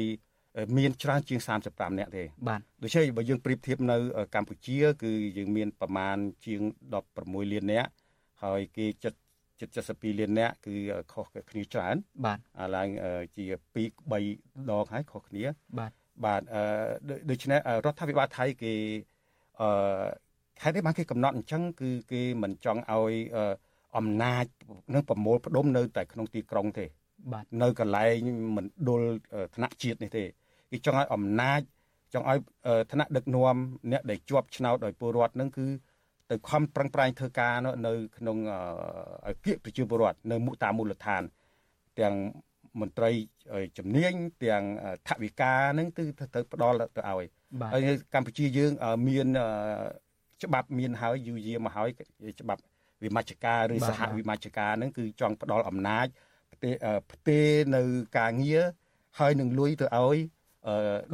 មានច្រើនជាង35នាក់ទេបាទដូច្នេះបើយើងប្រៀបធៀបនៅកម្ពុជា គឺយើងមានប្រមាណជាង16លាននាក់ហើយគេចិត្ត72លាននាក់គឺខុសគ្នាច្រើនបាទឡើងជា2 3ដងហើយខុសគ្នា បាទបាទដូច្នេះរដ្ឋាភិបាលថៃគេអឺហេតុអីបានគេកំណត់អញ្ចឹងគឺគេមិនចង់ឲ្យអំណាចនឹងប្រមូលផ្ដុំនៅតែក្នុងទីក្រុងទេបាទ នៅកន្លែងមិនដុលឋានៈជាតិនេះទេគេចង់ឲ្យអំណាចចង់ឲ្យឋានៈដឹកនាំអ្នកដែលជាប់ឆ្នោតដោយពលរដ្ឋនឹងគឺទៅខំប្រឹងប្រែងធ្វើការនៅក្នុងឲ្យគៀកប្រជាពលរដ្ឋនៅមុខតាមមូលដ្ឋាន ទាំងមន្ត្រីជំនាញទាំងថវិកានឹងគឺទៅផ្ដល់ទៅឲ្យហើយកម្ពុជាយើងមានច្បាប់មានហើយយូរយារមកហើយច្បាប់វិមជ្ឈការឬសហវិមជ្ឈការនឹងគឺចង់ផ្ដល់អំណាច ផ្ទេនៅការងារហើយនឹងលុយទៅឲ្យ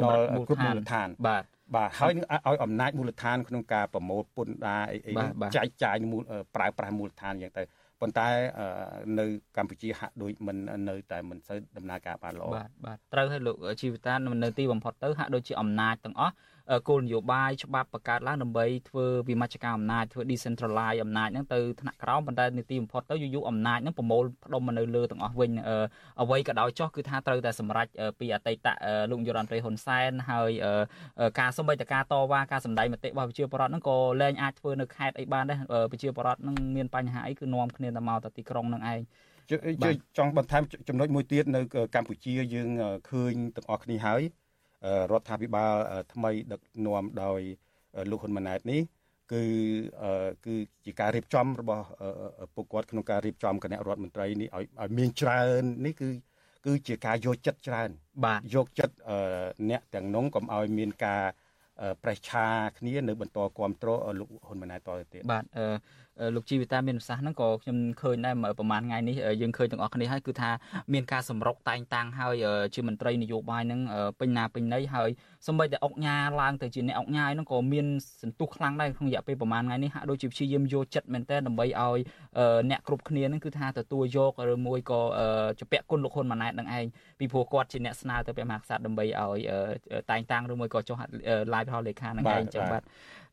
ដល់គ្រប់មូលដ្ឋានបាទបាទហើយនឹងឲ្យអំណាចមូលដ្ឋានក្នុងការប្រមូលពន្ធដារអីអីចែកចាយប្រើប្រាស់មូលដ្ឋានយ៉ាងទៅប៉ុន្តែនៅកម្ពុជាហាក់ដូចមិននៅតែមិនសូវដំណើរការបានល្អបាទបាទត្រូវឲ្យលោកជីវិតានៅទីបំផុតទៅហាក់ដូចជាអំណាចទាំងអស់ គោលនយោបាយច្បាប់បង្កើតឡើងដើម្បីធ្វើវិមជ្ឈការអំណាចធ្វើ decentralize អំណាចហ្នឹងទៅថ្នាក់ក្រោមប៉ុន្តែនីតិបំផុតទៅយូរយូរអំណាចហ្នឹងប្រមូលផ្ដុំមកនៅលើទាំងអស់វិញអ្វីក៏ដោយចោះគឺថាត្រូវតែសម្រេចពីអតីតលោកយុរដ្ឋមន្ត្រីហ៊ុនសែនហើយការសម្បិតការតវ៉ាការសម្ដែងមតិរបស់ប្រជាពលរដ្ឋហ្នឹងក៏លែងអាចធ្វើនៅខេត្តអីបានដែរប្រជាពលរដ្ឋហ្នឹងមានបញ្ហាអីគឺនាំគ្នាទៅមកទៅទីក្រុងហ្នឹងឯងចង់បន្ថែមចំណុចមួយទៀតនៅកម្ពុជាយើងឃើញទាំងអស់គ្នាហើយ រដ្ឋាភិបាលថ្មី ដឹកនាំដោយលោកហ៊ុនម៉ាណែតនេះគឺគឺជាការរៀបចំរបស់ពួកគាត់ក្នុងការរៀបចំគណៈរដ្ឋមន្ត្រីនេះឲ្យឲ្យមានច្រើននេះគឺគឺជាការយកចិត្តច្រើន បាទយកចិត្តអ្នកទាំងនោះកុំឲ្យមានការប្រេះឆាគ្នានៅបន្តគ្រប់គ្រងលោកហ៊ុនម៉ាណែតតទៅទៀតបាទ លោកជីវិតាមានប្រសាសន៍ហ្នឹងក៏ខ្ញុំឃើញដែរប្រហែលថ្ងៃនេះយើងឃើញទាំងអស់គ្នាហើយគឺថាមានការសម្រុកតែងតាំងហើយជាមន្ត្រីនយោបាយហ្នឹងពេញណាពេញណីហើយសម្បីតែអុកញ៉ាឡើងទៅជាអ្នកអុកញ៉ាហ្នឹងក៏មានសន្ទុះខ្លាំងដែរក្នុងរយៈពេលប្រហែលថ្ងៃនេះហាក់ដូចជាព្យាយាមយកចិត្តមែនតើដើម្បីឲ្យអ្នកគ្រប់គ្នាហ្នឹងគឺថាទទួលយកឬមួយក៏ជពាក់គុណលោកហ៊ុនម៉ាណែតនឹងឯងពីព្រោះគាត់ជាអ្នកស្នើទៅព្រះមហាក្សត្រដើម្បីឲ្យតែងតាំងឬមួយក៏ចុះ live ផលលេខានឹងឯងចឹងបាទ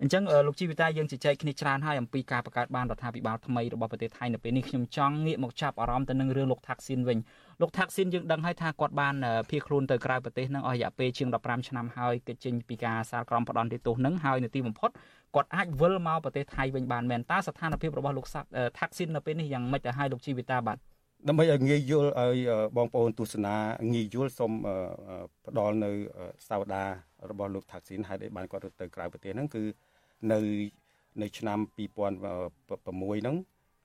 អញ្ចឹងលោកជីវិតាយើងជជែកគ្នាច្រើនហើយអំពីការបង្កើតបានរដ្ឋាភិបាលថ្មីរបស់ប្រទេសថៃនៅពេលនេះខ្ញុំចង់ងាកមកចាប់អារម្មណ៍ទៅនឹងរឿងលោកថាក់ស៊ីនវិញលោកថាក់ស៊ីនយើងដឹងហើយថាគាត់បានភៀសខ្លួនទៅក្រៅប្រទេសនឹងអស់រយៈពេលជាង15ឆ្នាំហើយគេចេញពីការសាលក្រមផ្ដន់ទោសនឹងហើយនៅទីបំផុតគាត់អាចវិលមកប្រទេសថៃវិញបានមែនតើស្ថានភាពរបស់លោកថាក់ស៊ីននៅពេលនេះយ៉ាងម៉េចទៅឲ្យលោកជីវិតាបាទដើម្បីឲ្យងាយយល់ឲ្យបងប្អូនទស្សនាងាយយល់សូមផ្ដល់នៅសាវតារបស់លោកថាក់ស៊ីនហើយបានគាត់ទៅក្រៅប្រទេសហ្នឹងគឺ នៅនៅឆ្នាំ2006ហ្នឹង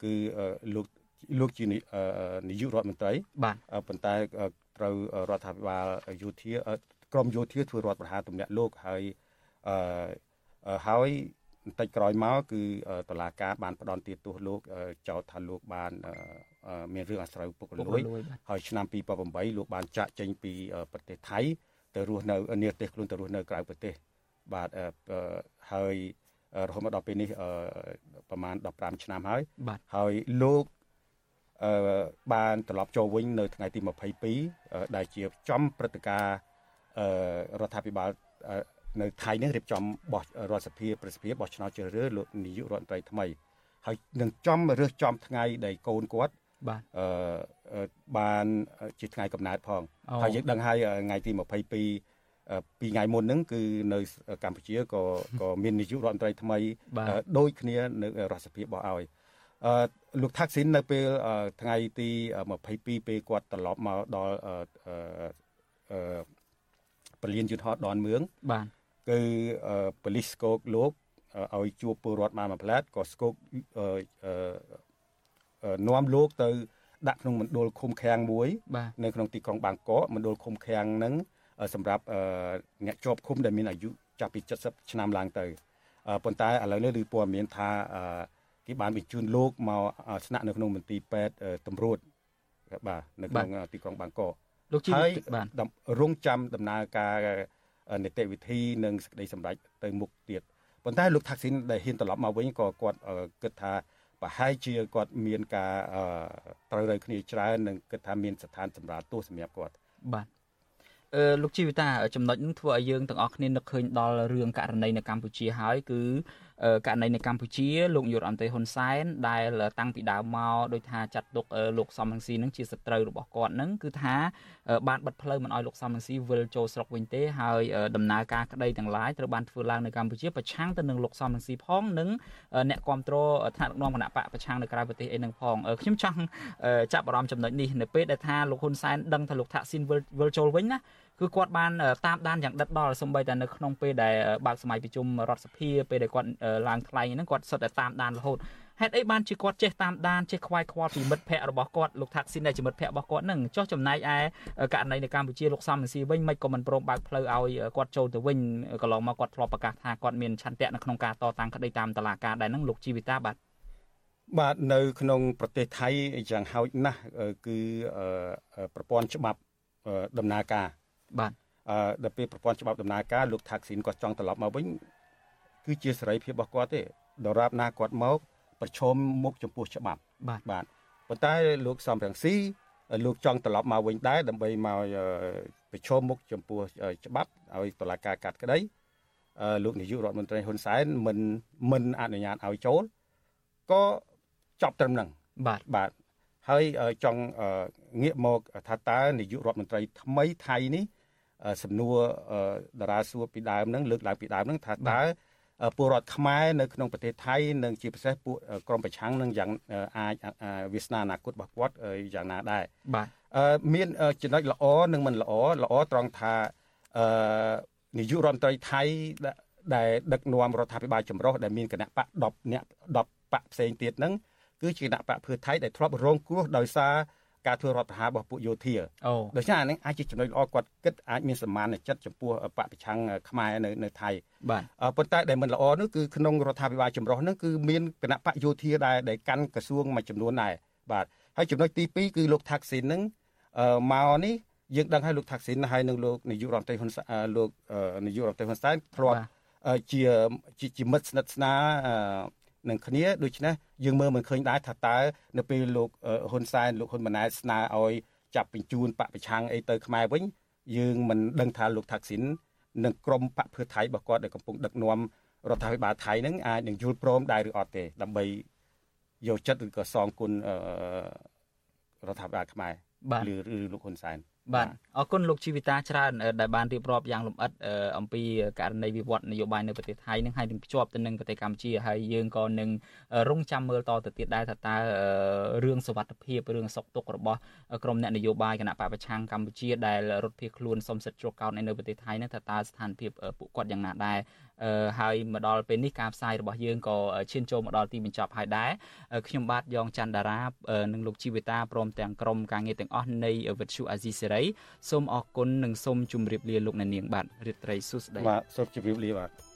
គឺលោកលោកជានាយករដ្ឋមន្ត្រីបាទប៉ុន្តែត្រូវរដ្ឋាភិបាលយោធាក្រមយោធាធ្វើរដ្ឋប្រហារទម្លាក់លោកហើយអឺហើយបន្តិចក្រោយមកគឺតឡាការបានផ្ដន់ទាទោសលោកចោទថាលោកបានមានរឿងអាស្រូវពុករលួយហើយឆ្នាំ2008លោកបានចាក់ចេញពីប្រទេសថៃទៅរស់នៅនាប្រទេសខ្លួនទៅរស់នៅក្រៅប្រទេសបាទហើយ រហូតមកដល់ពេលនេះប្រហែល15ឆ្នាំហើយបាទហើយលោកអឺបានត្រឡប់ចូលវិញនៅថ្ងៃទី22ដែលជាចំព្រឹត្តិការណ៍អឺរដ្ឋាភិបាលនៅថៃនេះរៀបចំបោះរដ្ឋសភាប្រសិទ្ធភាពបោះឆ្នោតជ្រើសរើសលោកនាយករដ្ឋមន្ត្រីថ្មី ហើយនឹងចំរើសចំថ្ងៃដែលកូនគាត់បាទអឺបានជាថ្ងៃកំណើតផងអូហើយយើងដឹងហើយថ្ងៃទី22 ពីថ្ងៃមុនហ្នឹងគឺនៅកម្ពុជាក៏ក៏មាននាយករដ្ឋមន្ត្រីថ្មីបាទអឺដូចគ្នានៅរដ្ឋសភាបោះឲ្យអឺលោកថាក់ស៊ីននៅពេលអឺថ្ងៃទី22ពេលគាត់ត្រឡប់មកដល់អឺអឺអឺពលានយុទ្ធហោះដនមឿងបាទគឺអឺប៉ូលីសស្កោកលោកអឺឲ្យជួបពលរដ្ឋបានមួយផ្លែតក៏ស្កោកអឺអឺអឺនាំលោកទៅដាក់ក្នុងមណ្ឌលឃុំឃាំងមួយបាទនៅក្នុងទីក្រុងបាងកកមណ្ឌលឃុំឃាំងហ្នឹងអឺ សម្រាប់អឺអ្នកជាប់ឃុំដែលមានអាយុចាប់ពី70ឆ្នាំឡើងទៅអឺប៉ុន្តែឥឡូវនេះឬព័ត៌មានថាអឺគេបានបញ្ជូនលោកមកអឺស្នាក់នៅក្នុងមន្ទីរពេទ្យអឺតម្រួតបាទនៅក្នុងទីក្រុងបាងកកលោកជីវិតហើយបាទដំរងចាំដំណើរការអឺនីតិវិធីនិងសេចក្តីសម្រេចទៅមុខទៀតប៉ុន្តែលោកថាក់ស៊ីនដែលហ៊ានត្រឡប់មកវិញក៏គាត់អឺគិតថាប្រហែលជាគាត់មានការអឺត្រូវរើគ្នាច្រើននិងគិតថាមានស្ថានសម្រាប់ទោសសម្រាប់គាត់បាទអឺ លោកជីវិតាចំណុចហ្នឹងធ្វើឲ្យយើងទាំងអស់គ្នានឹកឃើញដល់រឿងករណីនៅកម្ពុជាហើយគឺអឺករណីនៅកម្ពុជាលោកយុរអន្តេហ៊ុនសែនដែលតាំងពីដើមមកដោយថាចាត់ទុកអឺលោកសំរងស៊ីហ្នឹងជាសត្រូវរបស់គាត់ហ្នឹងគឺថាអឺបានបិទផ្លូវមិនឲ្យលោកសំរងស៊ីវិលចូលស្រុកវិញទេហើយអឺដំណើរការក្តីទាំងឡាយត្រូវបានធ្វើឡើងនៅកម្ពុជាប្រឆាំងទៅនឹងលោកសំរងស៊ីផងនិងអឺអ្នកគ្រប់គ្រងថ្នាក់ដឹកនាំគណៈបកប្រឆាំងនៅក្រៅប្រទេសអីហ្នឹងផងអឺខ្ញុំចង់អឺចាប់អារម្មណ៍ចំណុចនេះនៅពេលដែលថាលោកហ៊ុនសែនដឹងថាលោកថាក់ស៊ីនវិលវិលចូលវិញណា គឺគាត់បានអឺតាមដានយ៉ាងដិតដល់សម្បីតែនៅក្នុងពេលដែលអឺបើកសម័យប្រជុំរដ្ឋសភាពេលដែលគាត់អឺឡើងថ្លែងហ្នឹងគាត់សុទ្ធតែតាមដានរហូតហេតុអីបានជាគាត់ចេះតាមដានចេះខ្វាយខ្វល់ពីមិត្តភ័ក្តិរបស់គាត់លោកថាក់ស៊ីនដែលជាមិត្តភ័ក្តិរបស់គាត់ហ្នឹងចុះចំណែកឯករណីនៅកម្ពុជាលោកសំរងស៊ីវិញមិនក៏មិនព្រមបើកផ្លូវឲ្យគាត់ចូលទៅវិញកន្លងមកគាត់ធ្លាប់ប្រកាសថាគាត់មានឆន្ទៈនៅក្នុងការតតាំងក្តីតាមតឡាការដែរហ្នឹងលោកជីវិតាបាទបាទនៅក្នុងប្រទេសថៃយ៉ាងហោចណាស់អឺគឺអឺប្រព័ន្ធច្បាប់អឺដំណើរការ បាទអឺដល់ពេលប្រព័ន្ធច្បាប់ដំណើរការលោកថាក់ស៊ីនគាត់ចង់ត្រឡប់មកវិញគឺជាសេរីភាពរបស់គាត់ទេដរាបណាគាត់មកប្រឈមមុខចំពោះច្បាប់បាទបាទប៉ុន្តែលោកសំរងស៊ីលោកចង់ត្រឡប់មកវិញដែរដើម្បីមកអឺប្រឈមមុខចំពោះអឺច្បាប់ឲ្យតុលាការកាត់ក្តីអឺលោកនាយករដ្ឋមន្ត្រីហ៊ុនសែនមិនមិនអនុញ្ញាតឲ្យចូលក៏ចប់ត្រឹមហ្នឹងបាទបាទហើយអឺចង់អឺងាកមកថាតើនាយករដ្ឋមន្ត្រីថ្មីថៃនេះអឺ សំណួរអឺតារាសួរពីដើមហ្នឹងលើកឡើងពីដើមហ្នឹងថាតើអឺពលរដ្ឋខ្មែរនៅក្នុងប្រទេសថៃនិងជាពិសេសពួកអឺក្រមប្រឆាំងនឹងយ៉ាងអឺអាចអឺវាសនាអនាគតរបស់គាត់អឺយ៉ាងណាដែរបាទអឺមានអឺចំណុចល្អនិងមិនល្អល្អត្រង់ថាអឺនាយករដ្ឋមន្ត្រីថៃដែលដែលដឹកនាំរដ្ឋាភិបាលចម្រុះដែលមានគណៈបក10អ្នក10បកផ្សេងទៀតហ្នឹងគឺជាគណៈបកភឿថៃដែលធ្លាប់រងគ្រោះដោយសារ ការធ្វើរដ្ឋប្រហាររបស់ពួកយោធាអូដូច្នេះអានេះអាចជាចំណុចល្អគាត់គិតអាចមានសមានចិត្តចំពោះបកប្រឆាំងខ្មែរនៅនៅថៃបាទអឺប៉ុន្តែដែលមិនល្អនោះគឺក្នុងរដ្ឋាភិបាលចម្រុះហ្នឹងគឺមានគណៈបកយោធាដែរដែលកាន់ក្រសួងមួយចំនួនដែរបាទហើយចំណុចទី2គឺលោកថាក់ស៊ីនហ្នឹងអឺមកនេះយើងដឹងហើយលោកថាក់ស៊ីនហើយនឹងលោកនាយករដ្ឋមន្ត្រីហ៊ុនសែនអឺលោកអឺនាយករដ្ឋមន្ត្រីហ៊ុនសែនធ្លាប់អឺជាជាជាមិត្តស្និទ្ធស្នាលអឺ នឹងគ្នាដូច្នេះយើងមើលមិនឃើញដែរថាតើនៅពេលលោកអឺហ៊ុនសែនលោកហ៊ុនម៉ាណែតស្នើឲ្យចាប់បញ្ជូនបកប្រឆាំងអីទៅខ្មែរវិញយើងមិនដឹងថាលោកថាក់ស៊ីននិងក្រុមបកភឿថៃរបស់គាត់ដែលកំពុងដឹកនាំរដ្ឋាភិបាលថៃហ្នឹងអាចនឹងយល់ព្រមដែរឬអត់ទេដើម្បីយកចិត្តឬក៏សងគុណអឺរដ្ឋាភិបាលខ្មែរបាទឬឬលោកហ៊ុនសែន បាទអរគុណលោកជីវិតាច្រើនអឺដែលបានរៀបរាប់យ៉ាងលម្អិតអឺអំពីករណីវិវត្តនយោបាយនៅប្រទេសថៃនឹងហើយនឹងភ្ជាប់ទៅនឹងប្រទេសកម្ពុជាហើយយើងក៏នឹងអឺរងចាំមើលតទៅទៀតដែរថាតើអឺរឿងសវត្ថភាពរឿងសុខទុក្ខរបស់ក្រុមអ្នកនយោបាយគណៈបកប្រឆាំងកម្ពុជាដែលរត់ភៀសខ្លួនសុំសិទ្ធិជ្រកកោននៅប្រទេសថៃនឹងថាតើស្ថានភាពអឺពួកគាត់យ៉ាងណាដែរអឺ ហើយមកដល់ពេលនេះការផ្សាយរបស់យើងក៏ឈានចូលមកដល់ទីបញ្ចប់ហើយដែរអឺខ្ញុំបាទយ៉ងច័ន្ទតារាអឺនិងលោកជីវិតាព្រមទាំងក្រុមការងារទាំងអស់នៃវិទ្យុអាស៊ីសេរីសូមអរគុណនិងសូមជម្រាបលាលោកអ្នកនាងបាទរាត្រីសួស្តីបាទសូមជម្រាបលាបាទ